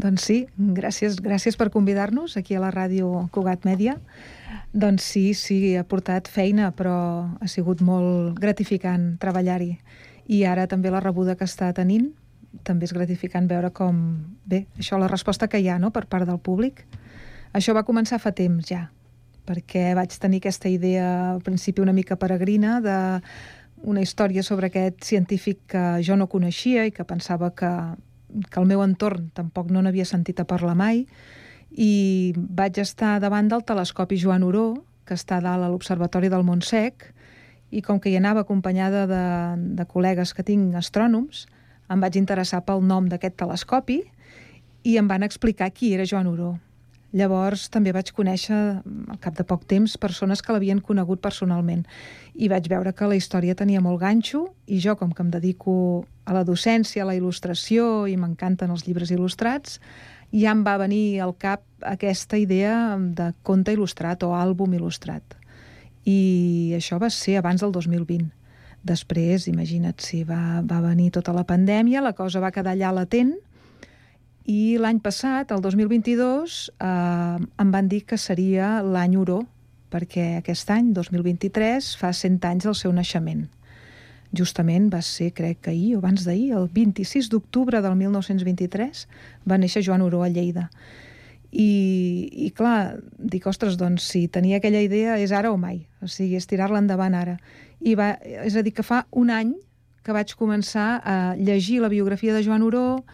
Doncs sí, gràcies, gràcies per convidar-nos aquí a la ràdio Cugat Mèdia. Doncs sí, sí, ha portat feina, però ha sigut molt gratificant treballar-hi. I ara també la rebuda que està tenint, també és gratificant veure com, bé, això, la resposta que hi ha no?, per part del públic. Això va començar fa temps ja, perquè vaig tenir aquesta idea al principi una mica peregrina de una història sobre aquest científic que jo no coneixia i que pensava que, que el meu entorn tampoc no n'havia sentit a parlar mai i vaig estar davant del telescopi Joan Oró, que està dalt a l'Observatori del Montsec, i com que hi anava acompanyada de, de col·legues que tinc astrònoms, em vaig interessar pel nom d'aquest telescopi i em van explicar qui era Joan Oró. Llavors també vaig conèixer, al cap de poc temps, persones que l'havien conegut personalment i vaig veure que la història tenia molt ganxo i jo, com que em dedico a la docència, a la il·lustració i m'encanten els llibres il·lustrats, ja em va venir al cap aquesta idea de conte il·lustrat o àlbum il·lustrat. I això va ser abans del 2020. Després, imagina't, si va, va venir tota la pandèmia, la cosa va quedar allà latent, i l'any passat, el 2022, eh, em van dir que seria l'any Oró, perquè aquest any, 2023, fa 100 anys del seu naixement. Justament va ser, crec que ahir o abans d'ahir, el 26 d'octubre del 1923, va néixer Joan Oró a Lleida. I, i clar, dic, ostres, doncs si tenia aquella idea és ara o mai, o sigui, és tirar-la endavant ara. I va, és a dir, que fa un any que vaig començar a llegir la biografia de Joan Oró,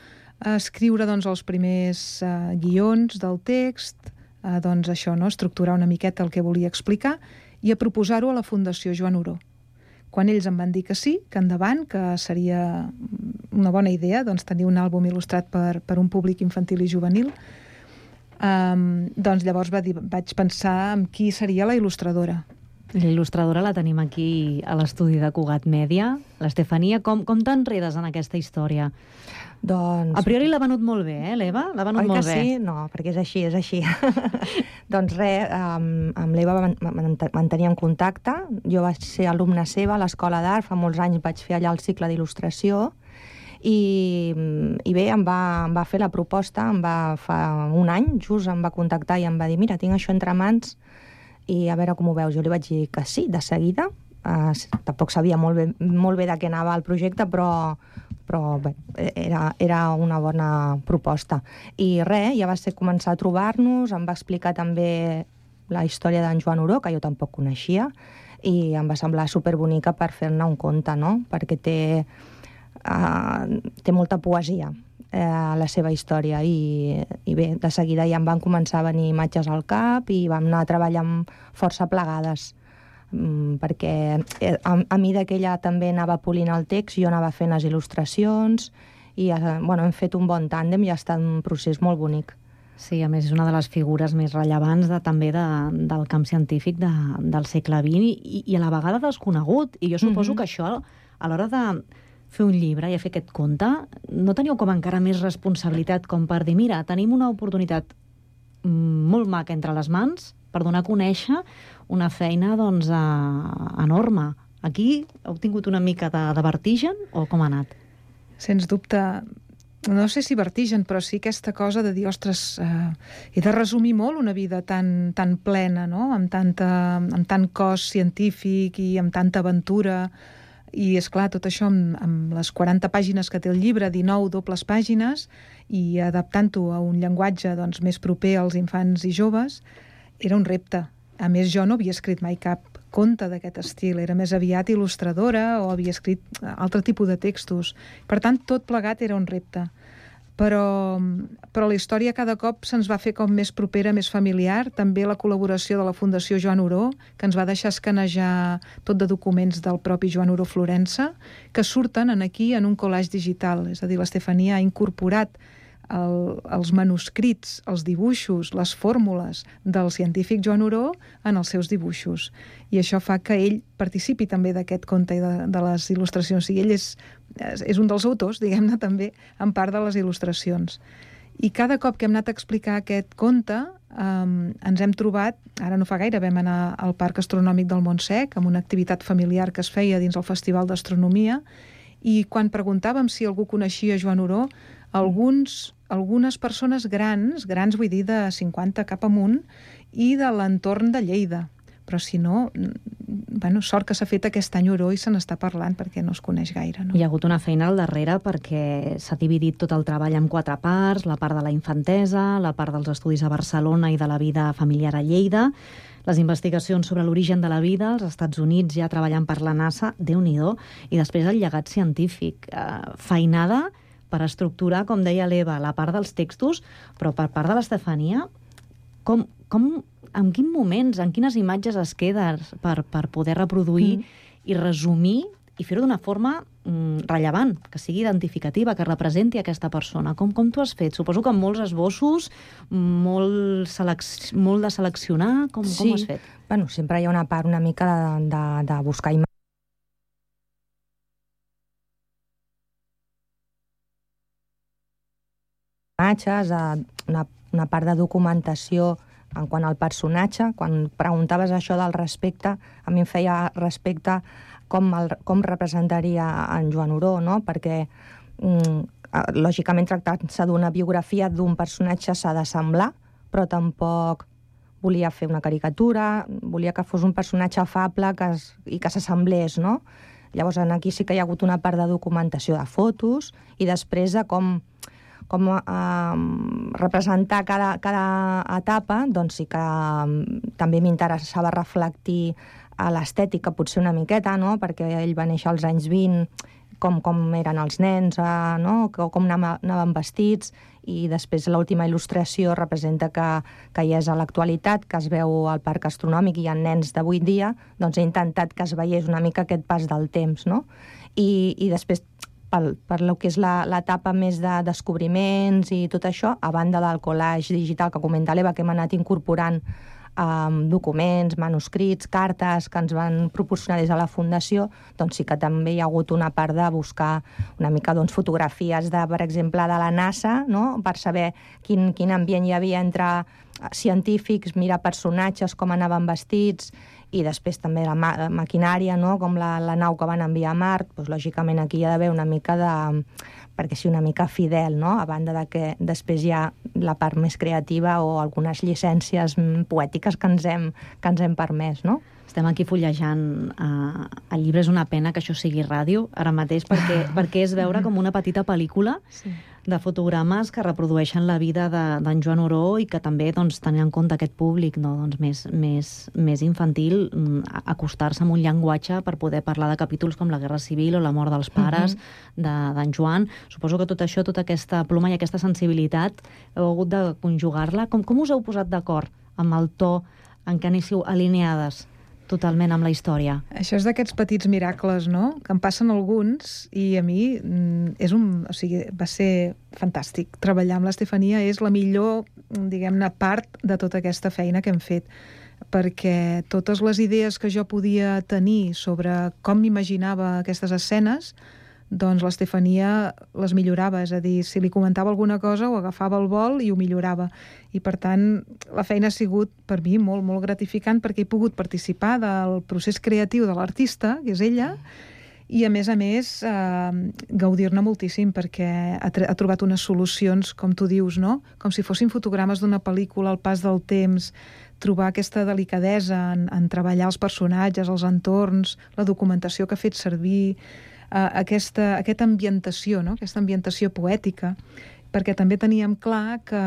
escriure doncs, els primers uh, guions del text, uh, doncs això, no? estructurar una miqueta el que volia explicar i a proposar-ho a la Fundació Joan Oró. Quan ells em van dir que sí, que endavant, que seria una bona idea doncs, tenir un àlbum il·lustrat per, per un públic infantil i juvenil, um, doncs llavors va dir, vaig pensar en qui seria la il·lustradora. L'il·lustradora la tenim aquí a l'estudi de Cugat Mèdia. L'Estefania, com, com t'enredes en aquesta història? Doncs... A priori l'ha venut molt bé, eh, l'Eva? L'ha venut Oi molt que bé. sí? No, perquè és així, és així. doncs res, amb, amb l'Eva manteníem contacte. Jo vaig ser alumna seva a l'Escola d'Art, fa molts anys vaig fer allà el cicle d'il·lustració, i, i bé, em va, em va fer la proposta, em va, fa un any, just em va contactar i em va dir, mira, tinc això entre mans, i a veure com ho veus. Jo li vaig dir que sí, de seguida. Uh, tampoc sabia molt bé, molt bé de què anava el projecte, però, però bé, era, era una bona proposta. I res, ja va ser començar a trobar-nos, em va explicar també la història d'en Joan Oró, que jo tampoc coneixia, i em va semblar superbonica per fer-ne un conte, no? Perquè té, uh, té molta poesia eh, la seva història i, i bé, de seguida ja em van començar a venir imatges al cap i vam anar a treballar amb força plegades mm, perquè eh, a, a mi que ella també anava polint el text, jo anava fent les il·lustracions i eh, bueno, hem fet un bon tàndem i ha estat un procés molt bonic. Sí, a més és una de les figures més rellevants de, també de, del camp científic de, del segle XX i, i a la vegada desconegut. I jo suposo mm -hmm. que això, a l'hora de fer un llibre i a fer aquest conte, no teniu com encara més responsabilitat com per dir, mira, tenim una oportunitat molt maca entre les mans per donar a conèixer una feina doncs, eh, enorme. Aquí heu tingut una mica de, de vertigen o com ha anat? Sens dubte, no sé si vertigen, però sí aquesta cosa de dir, ostres, eh, he de resumir molt una vida tan, tan plena, no? amb, tanta, amb tant cos científic i amb tanta aventura, i és clar tot això amb, amb les 40 pàgines que té el llibre, 19 dobles pàgines, i adaptant-ho a un llenguatge doncs, més proper als infants i joves, era un repte. A més, jo no havia escrit mai cap conte d'aquest estil, era més aviat il·lustradora o havia escrit altre tipus de textos. Per tant, tot plegat era un repte. Però, però la història cada cop se'ns va fer com més propera, més familiar. També la col·laboració de la Fundació Joan Oró, que ens va deixar escanejar tot de documents del propi Joan Oró Florença, que surten en aquí en un collage digital. És a dir, l'Estefania ha incorporat el, els manuscrits, els dibuixos, les fórmules del científic Joan Oró en els seus dibuixos. I això fa que ell participi també d'aquest conte i de, de les il·lustracions. I ell és, és un dels autors, diguem-ne, també, en part de les il·lustracions. I cada cop que hem anat a explicar aquest conte, um, ens hem trobat, ara no fa gaire, vam anar al Parc Astronòmic del Montsec, amb una activitat familiar que es feia dins el Festival d'Astronomia, i quan preguntàvem si algú coneixia Joan Oró, alguns algunes persones grans, grans vull dir de 50 cap amunt, i de l'entorn de Lleida. Però si no, bueno, sort que s'ha fet aquest any Oró i se n'està parlant perquè no es coneix gaire. No? Hi ha hagut una feina al darrere perquè s'ha dividit tot el treball en quatre parts, la part de la infantesa, la part dels estudis a Barcelona i de la vida familiar a Lleida, les investigacions sobre l'origen de la vida als Estats Units ja treballant per la NASA, déu nhi i després el llegat científic. Eh, feinada per estructurar, com deia l'Eva, la part dels textos, però per part de l'Estefania, com, com, en quins moments, en quines imatges es queda per, per poder reproduir mm. i resumir i fer-ho d'una forma mm, rellevant, que sigui identificativa, que representi aquesta persona. Com, com t'ho has fet? Suposo que amb molts esbossos, molt, selec molt de seleccionar, com, sí. com ho has fet? Bueno, sempre hi ha una part una mica de, de, de buscar imatges imatges, una, una part de documentació en quant al personatge. Quan preguntaves això del respecte, a mi em feia respecte com, el, com representaria en Joan Oró, no? perquè mm, lògicament tractant-se d'una biografia d'un personatge s'ha de semblar, però tampoc volia fer una caricatura, volia que fos un personatge afable que es, i que s'assemblés, no? Llavors, aquí sí que hi ha hagut una part de documentació de fotos i després de com com eh, representar cada, cada etapa, doncs sí que eh, també m'interessava reflectir a l'estètica potser una miqueta, no? perquè ell va néixer als anys 20, com, com eren els nens, eh, no? com anaven vestits, i després l'última il·lustració representa que, que hi és a l'actualitat, que es veu al parc astronòmic i hi ha nens d'avui dia, doncs he intentat que es veiés una mica aquest pas del temps, no? I, i després pel, per lo que és l'etapa més de descobriments i tot això, a banda del collage digital que comenta l'Eva, que hem anat incorporant um, documents, manuscrits, cartes que ens van proporcionar des de la Fundació, doncs sí que també hi ha hagut una part de buscar una mica doncs, fotografies, de, per exemple, de la NASA, no? per saber quin, quin ambient hi havia entre científics, mirar personatges, com anaven vestits, i després també la, ma maquinària, no? com la, la nau que van enviar a Mart, doncs, lògicament aquí hi ha d'haver una mica de perquè sigui una mica fidel, no? a banda de que després hi ha la part més creativa o algunes llicències poètiques que ens hem, que ens hem permès. No? Estem aquí fullejant uh, el llibre. És una pena que això sigui ràdio ara mateix, perquè, perquè és veure com una petita pel·lícula sí. De fotogrames que reprodueixen la vida d'en de, Joan Oró i que també, doncs, tenint en compte aquest públic no, doncs, més, més, més infantil, mm, acostar-se amb un llenguatge per poder parlar de capítols com la Guerra Civil o la mort dels pares uh -huh. d'en de, Joan. Suposo que tot això, tota aquesta ploma i aquesta sensibilitat, heu hagut de conjugar-la. Com, com us heu posat d'acord amb el to en què anéssiu alineades? Totalment amb la història. Això és d'aquests petits miracles, no?, que em passen alguns i a mi mm, és un, o sigui, va ser fantàstic. Treballar amb l'Estefania és la millor, diguem-ne, part de tota aquesta feina que hem fet perquè totes les idees que jo podia tenir sobre com m'imaginava aquestes escenes doncs l'Estefania les millorava, és a dir, si li comentava alguna cosa ho agafava al vol i ho millorava. I per tant, la feina ha sigut per mi molt, molt gratificant perquè he pogut participar del procés creatiu de l'artista, que és ella, i a més a més eh, gaudir-ne moltíssim perquè ha, ha trobat unes solucions, com tu dius, no? com si fossin fotogrames d'una pel·lícula al pas del temps, trobar aquesta delicadesa en, en treballar els personatges, els entorns, la documentació que ha fet servir, eh, aquesta, aquesta ambientació, no? aquesta ambientació poètica, perquè també teníem clar que,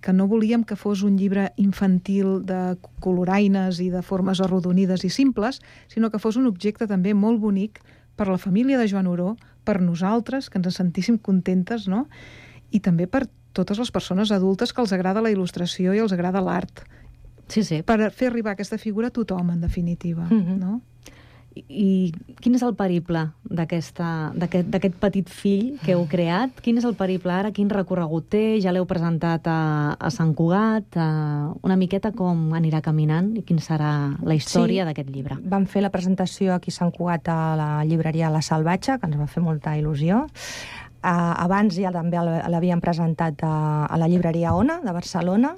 que no volíem que fos un llibre infantil de coloraines i de formes arrodonides i simples, sinó que fos un objecte també molt bonic per la família de Joan Oró, per nosaltres, que ens sentíssim contentes, no? i també per totes les persones adultes que els agrada la il·lustració i els agrada l'art. Sí, sí. Per fer arribar aquesta figura a tothom, en definitiva. Mm -hmm. no? I quin és el periple d'aquest petit fill que heu creat? Quin és el periple ara? Quin recorregut té? Ja l'heu presentat a, a Sant Cugat? A, una miqueta com anirà caminant i quin serà la història sí, d'aquest llibre? Vam fer la presentació aquí a Sant Cugat a la llibreria La Salvatge, que ens va fer molta il·lusió. Uh, abans ja també l'havíem presentat a, a la llibreria Ona, de Barcelona,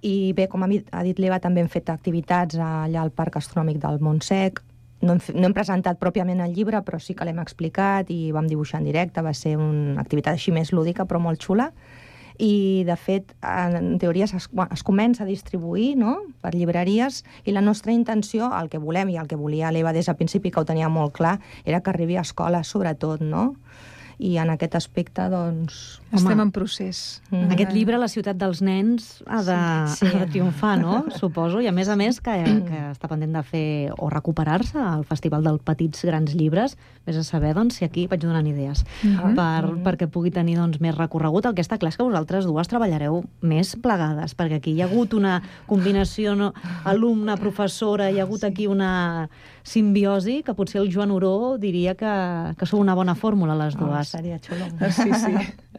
i bé, com ha dit l'Eva, també hem fet activitats allà al Parc Astronòmic del Montsec, no hem, no hem presentat pròpiament el llibre, però sí que l'hem explicat i vam dibuixar en directe, va ser una activitat així més lúdica, però molt xula, i de fet en teoria es, es comença a distribuir no? per llibreries i la nostra intenció, el que volem i el que volia l'Eva des del principi, que ho tenia molt clar, era que arribi a escoles sobretot, no? i en aquest aspecte, doncs... Estem home, en procés. Mm. En aquest llibre, la ciutat dels nens ha de, sí, sí. ha de triomfar, no? Suposo, i a més a més que, que està pendent de fer o recuperar-se al Festival dels Petits Grans Llibres, vés a saber doncs, si aquí vaig donant idees mm -hmm. per, mm -hmm. perquè pugui tenir doncs, més recorregut. El que està clar és que vosaltres dues treballareu més plegades, perquè aquí hi ha hagut una combinació no? alumne-professora, hi ha hagut aquí una simbiosi que potser el Joan Oró diria que, que sou una bona fórmula les dues. Oh, seria xulo. Sí, sí.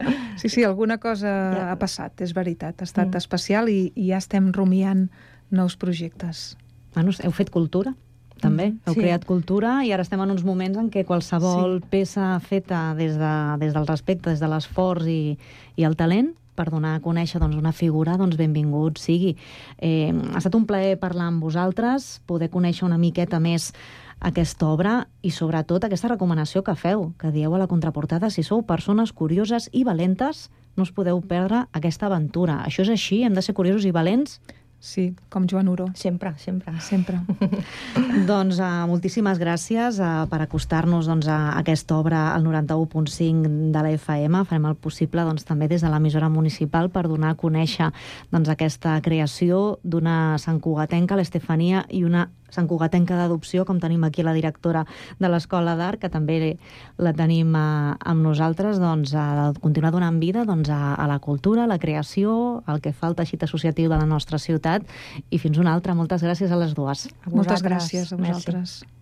Sí, sí, alguna cosa ja. ha passat, és veritat. Ha estat mm. especial i, i ja estem rumiant nous projectes. Bueno, heu fet cultura? també. Mm, Heu sí. creat cultura i ara estem en uns moments en què qualsevol sí. peça feta des, de, des del respecte, des de l'esforç i, i el talent per donar a conèixer doncs, una figura, doncs benvingut sigui. Eh, ha estat un plaer parlar amb vosaltres, poder conèixer una miqueta més aquesta obra i sobretot aquesta recomanació que feu, que dieu a la contraportada, si sou persones curioses i valentes, no us podeu perdre aquesta aventura. Això és així? Hem de ser curiosos i valents? Sí, com Joan Uro. Sempre, sempre. Sempre. doncs uh, moltíssimes gràcies uh, per acostar-nos doncs, a aquesta obra al 91.5 de la FM. Farem el possible doncs, també des de l'emissora municipal per donar a conèixer doncs, aquesta creació d'una Sant Cugatenca, l'Estefania, i una Sant Cugatenca d'adopció, com tenim aquí la directora de l'Escola d'Art, que també la tenim a, eh, amb nosaltres, doncs, a continuar donant vida doncs, a, a la cultura, a la creació, al que fa el teixit associatiu de la nostra ciutat, i fins una altra. Moltes gràcies a les dues. A Moltes gràcies a vosaltres. Merci.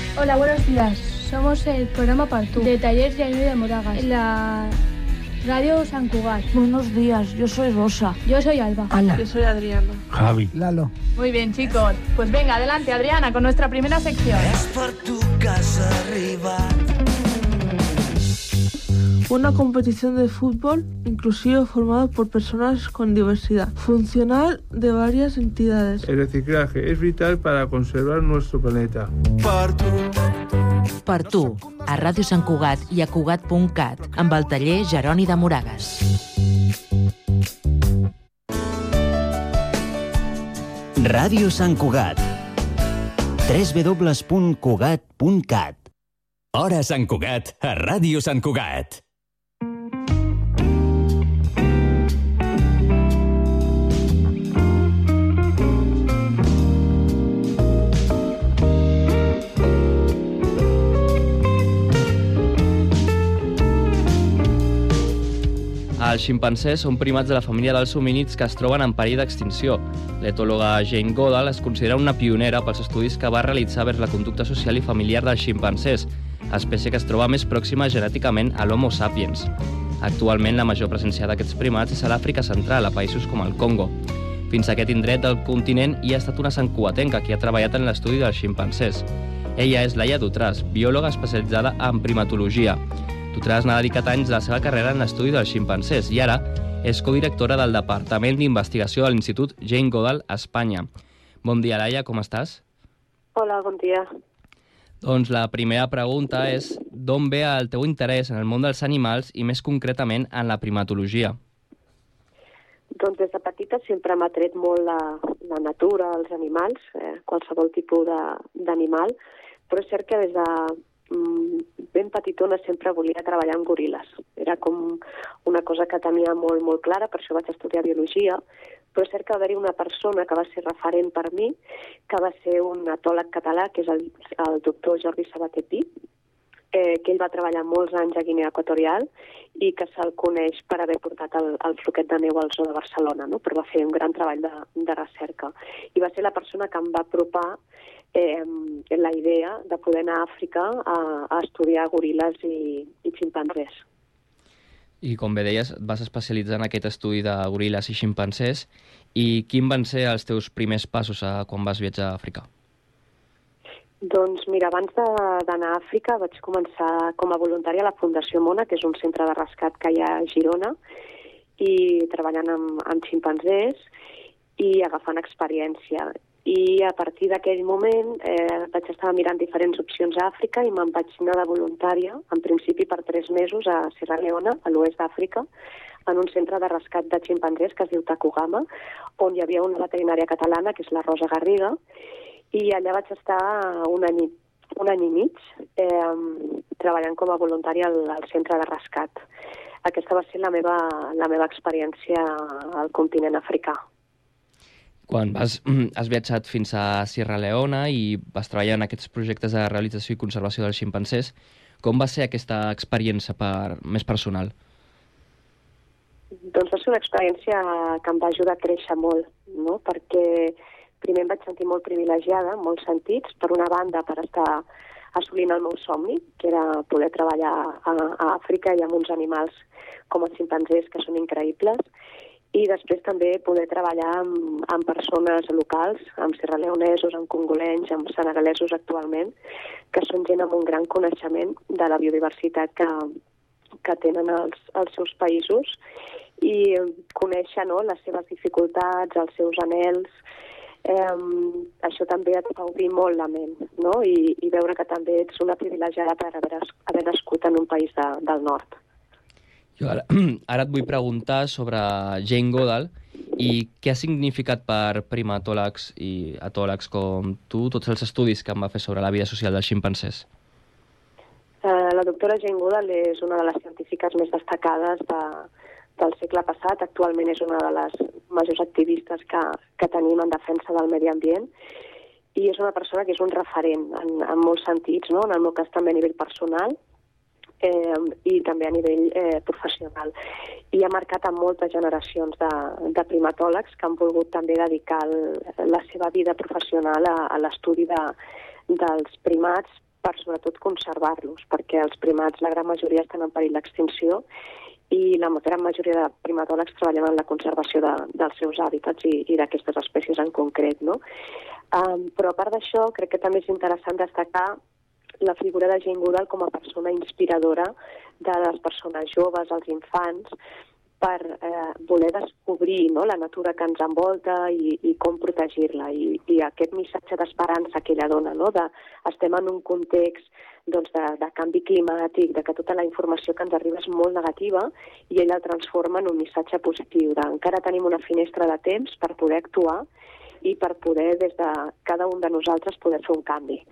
Hola, buenos días. Somos el programa Partú de Talleres de de Moragas, en la Radio San Cugat. Buenos días, yo soy Rosa. Yo soy Alba. Ana. Yo soy Adriana. Javi. Lalo. Muy bien, chicos. Pues venga, adelante, Adriana, con nuestra primera sección. Es por tu casa arriba una competición de fútbol inclusivo formado por personas con diversidad funcional de varias entidades. El reciclaje es vital para conservar nuestro planeta. Per tu, a Ràdio Sant Cugat i a Cugat.cat, amb el taller Jeroni de Moragas. Ràdio Sant Cugat. www.cugat.cat Hora Sant Cugat a Ràdio Sant Cugat. Els ximpancers són primats de la família dels homínids que es troben en perill d'extinció. L'etòloga Jane Goodall es considera una pionera pels estudis que va realitzar vers la conducta social i familiar dels ximpancers, espècie que es troba més pròxima genèticament a l'Homo sapiens. Actualment, la major presència d'aquests primats és a l'Àfrica central, a països com el Congo. Fins a aquest indret del continent hi ha estat una santcuatenca que ha treballat en l'estudi dels ximpancers. Ella és Laia Dutràs, biòloga especialitzada en primatologia. Dutràs n'ha dedicat anys de la seva carrera en l'estudi dels ximpancers i ara és codirectora del Departament d'Investigació de l'Institut Jane Goodall a Espanya. Bon dia, Laia, com estàs? Hola, bon dia. Doncs la primera pregunta és d'on ve el teu interès en el món dels animals i més concretament en la primatologia? Doncs des de petita sempre m'ha tret molt la, la natura, els animals, eh, qualsevol tipus d'animal, però és cert que des de ben petitona sempre volia treballar amb goril·les. Era com una cosa que tenia molt, molt clara, per això vaig estudiar biologia, però és cert que va haver-hi una persona que va ser referent per mi, que va ser un etòleg català, que és el, el doctor Jordi Sabater Pi, eh, que ell va treballar molts anys a Guinea Equatorial i que se'l coneix per haver portat el, el floquet de neu al zoo de Barcelona, no? però va fer un gran treball de, de recerca. I va ser la persona que em va apropar eh, la idea de poder anar a Àfrica a, a estudiar goril·les i, i ximpanzés. I com bé deies, et vas especialitzar en aquest estudi de goril·les i ximpancers. I quin van ser els teus primers passos a, quan vas viatjar a Àfrica? Doncs mira, abans d'anar a Àfrica vaig començar com a voluntària a la Fundació Mona, que és un centre de rescat que hi ha a Girona, i treballant amb, amb ximpanzés i agafant experiència. I a partir d'aquell moment eh, vaig estar mirant diferents opcions a Àfrica i me'n vaig anar de voluntària, en principi per tres mesos, a Sierra Leona, a l'oest d'Àfrica, en un centre de rescat de ximpanzés que es diu Takugama, on hi havia una veterinària catalana, que és la Rosa Garriga, i allà vaig estar un any, un any i mig eh, treballant com a voluntària al, al centre de rescat. Aquesta va ser la meva, la meva experiència al continent africà. Quan vas, has viatjat fins a Sierra Leona i vas treballar en aquests projectes de realització i conservació dels ximpancers, com va ser aquesta experiència per, més personal? Doncs va ser una experiència que em va ajudar a créixer molt, no? perquè primer em vaig sentir molt privilegiada, en molts sentits, per una banda per estar assolint el meu somni, que era poder treballar a, a Àfrica i amb uns animals com els ximpanzés, que són increïbles, i després també poder treballar amb, amb persones locals, amb serraleonesos, amb congolenys, amb senegalesos actualment, que són gent amb un gran coneixement de la biodiversitat que, que tenen els, els seus països i conèixer no, les seves dificultats, els seus anels, eh, això també et fa obrir molt la ment no? I, i veure que també ets una privilegiada per haver, haver nascut en un país de, del nord. Jo ara, ara et vull preguntar sobre Jane Goodall i què ha significat per primatòlegs i atòlegs com tu tots els estudis que em va fer sobre la vida social dels ximpancers. Uh, la doctora Jane Goodall és una de les científiques més destacades de, del segle passat. Actualment és una de les majors activistes que, que tenim en defensa del medi ambient i és una persona que és un referent en, en molts sentits, no? en el meu cas també a nivell personal eh, i també a nivell eh, professional. I ha marcat a moltes generacions de, de primatòlegs que han volgut també dedicar el, la seva vida professional a, a l'estudi de, dels primats per sobretot conservar-los, perquè els primats, la gran majoria, estan en perill d'extinció i la gran majoria de primatòlegs treballen en la conservació de, dels seus hàbitats i, i d'aquestes espècies en concret. No? Um, però a part d'això, crec que també és interessant destacar la figura de Jane Goodall com a persona inspiradora de les persones joves, els infants, per eh, voler descobrir no, la natura que ens envolta i, i com protegir-la. I, I aquest missatge d'esperança que ella dona, no, de estem en un context doncs, de, de canvi climàtic, de que tota la informació que ens arriba és molt negativa i ella el transforma en un missatge positiu, de encara tenim una finestra de temps per poder actuar i per poder, des de cada un de nosaltres, poder fer un canvi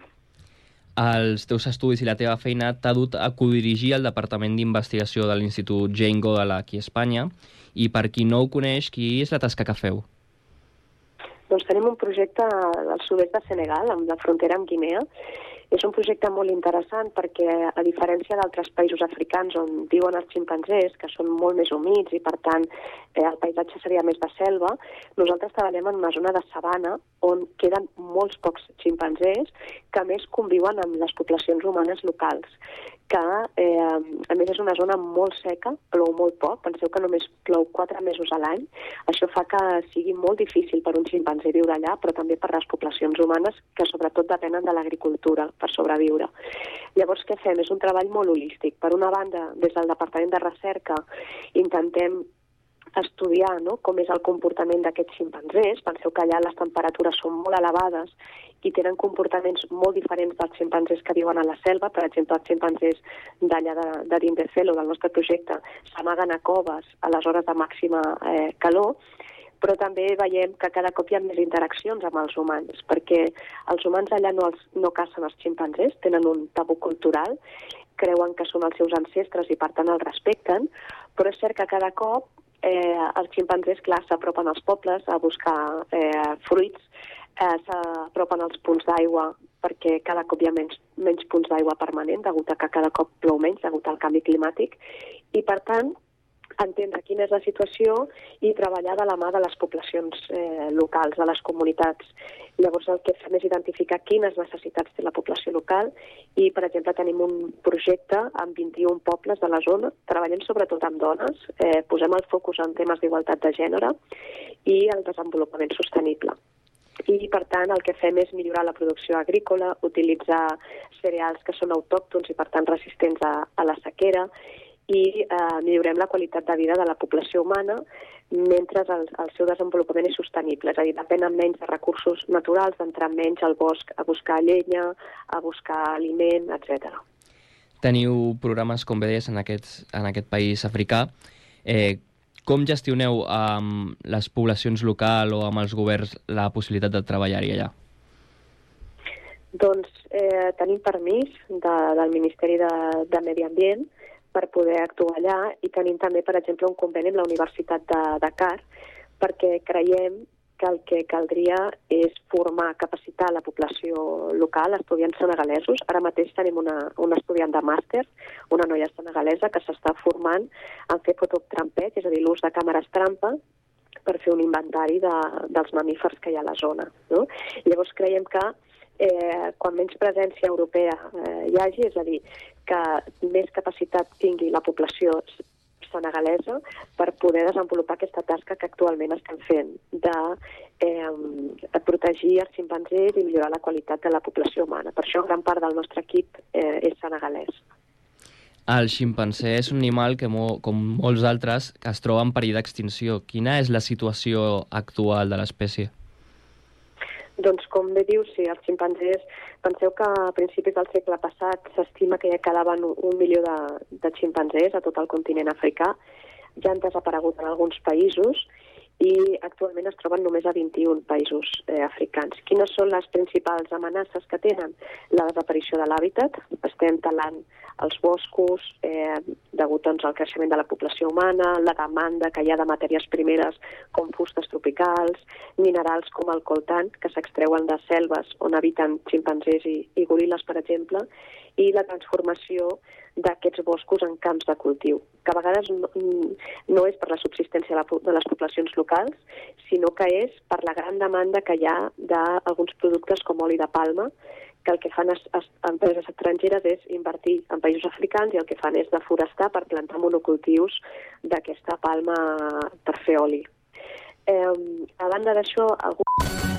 els teus estudis i la teva feina t'ha dut a codirigir el Departament d'Investigació de l'Institut Jane Goodall aquí a Espanya i per qui no ho coneix, qui és la tasca que feu? Doncs tenim un projecte al sud-est de Senegal, amb la frontera amb Guinea, és un projecte molt interessant perquè, a diferència d'altres països africans on viuen els ximpanzés, que són molt més humits i, per tant, eh, el paisatge seria més de selva, nosaltres treballem en una zona de sabana on queden molts pocs ximpanzés que, més, conviuen amb les poblacions humanes locals que eh, a més és una zona molt seca, plou molt poc, penseu que només plou quatre mesos a l'any, això fa que sigui molt difícil per un ximpanzé viure allà, però també per les poblacions humanes que sobretot depenen de l'agricultura per sobreviure. Llavors què fem? És un treball molt holístic. Per una banda, des del Departament de Recerca intentem estudiar no, com és el comportament d'aquests ximpanzés. Penseu que allà les temperatures són molt elevades i tenen comportaments molt diferents dels ximpanzés que viuen a la selva. Per exemple, els ximpanzés d'allà de, de Dindecelo, del nostre projecte, s'amaguen a coves a les hores de màxima eh, calor, però també veiem que cada cop hi ha més interaccions amb els humans, perquè els humans allà no, els, no cacen els ximpanzés, tenen un tabú cultural, creuen que són els seus ancestres i per tant els respecten, però és cert que cada cop eh, els ximpanzés, clar, s'apropen als pobles a buscar eh, fruits, eh, s'apropen als punts d'aigua perquè cada cop hi ha menys, menys punts d'aigua permanent, degut a que cada cop plou menys, degut al canvi climàtic, i per tant entendre quina és la situació i treballar de la mà de les poblacions eh, locals, de les comunitats. Llavors el que fem és identificar quines necessitats té la població local i, per exemple, tenim un projecte amb 21 pobles de la zona, treballem sobretot amb dones, eh, posem el focus en temes d'igualtat de gènere i el desenvolupament sostenible i per tant el que fem és millorar la producció agrícola, utilitzar cereals que són autòctons i per tant resistents a, a la sequera i eh, millorem la qualitat de vida de la població humana mentre el, el seu desenvolupament és sostenible, és a dir, depenen menys de recursos naturals, d'entrar menys al bosc a buscar llenya, a buscar aliment, etc. Teniu programes, com bé deies, en, aquests, en aquest país africà. Eh, com gestioneu amb les poblacions locals o amb els governs la possibilitat de treballar-hi allà? Doncs eh, tenim permís de, del Ministeri de, de Medi Ambient per poder actuar allà i tenim també, per exemple, un conveni amb la Universitat de Dakar perquè creiem que el que caldria és formar, capacitar la població local, estudiants senegalesos. Ara mateix tenim una, una estudiant de màster, una noia senegalesa, que s'està formant en fer fototrampet, és a dir, l'ús de càmeres trampa, per fer un inventari de, dels mamífers que hi ha a la zona. No? Llavors creiem que eh, quan menys presència europea eh, hi hagi, és a dir, que més capacitat tingui la població senegalesa per poder desenvolupar aquesta tasca que actualment estem fent de, eh, de protegir els ximpanzés i millorar la qualitat de la població humana. Per això gran part del nostre equip eh, és senegalès. El ximpanzé és un animal que, com molts altres, que es troba en perill d'extinció. Quina és la situació actual de l'espècie? Doncs com bé dius, sí, els ximpanzés, penseu que a principis del segle passat s'estima que ja quedaven un milió de, de ximpanzés a tot el continent africà, ja han desaparegut en alguns països i actualment es troben només a 21 països eh, africans. Quines són les principals amenaces que tenen? La desaparició de l'hàbitat, estem talant els boscos, eh, degut doncs, al creixement de la població humana, la demanda que hi ha de matèries primeres com fustes tropicals, minerals com el coltan, que s'extreuen de selves on habiten ximpanzés i, i goril·les, per exemple, i la transformació d'aquests boscos en camps de cultiu, que a vegades no, no és per la subsistència de les poblacions locals, sinó que és per la gran demanda que hi ha d'alguns productes com oli de palma, que el que fan es, es, empreses estrangeres és invertir en països africans i el que fan és deforestar per plantar monocultius d'aquesta palma per fer oli. Eh, a banda d'això, algun...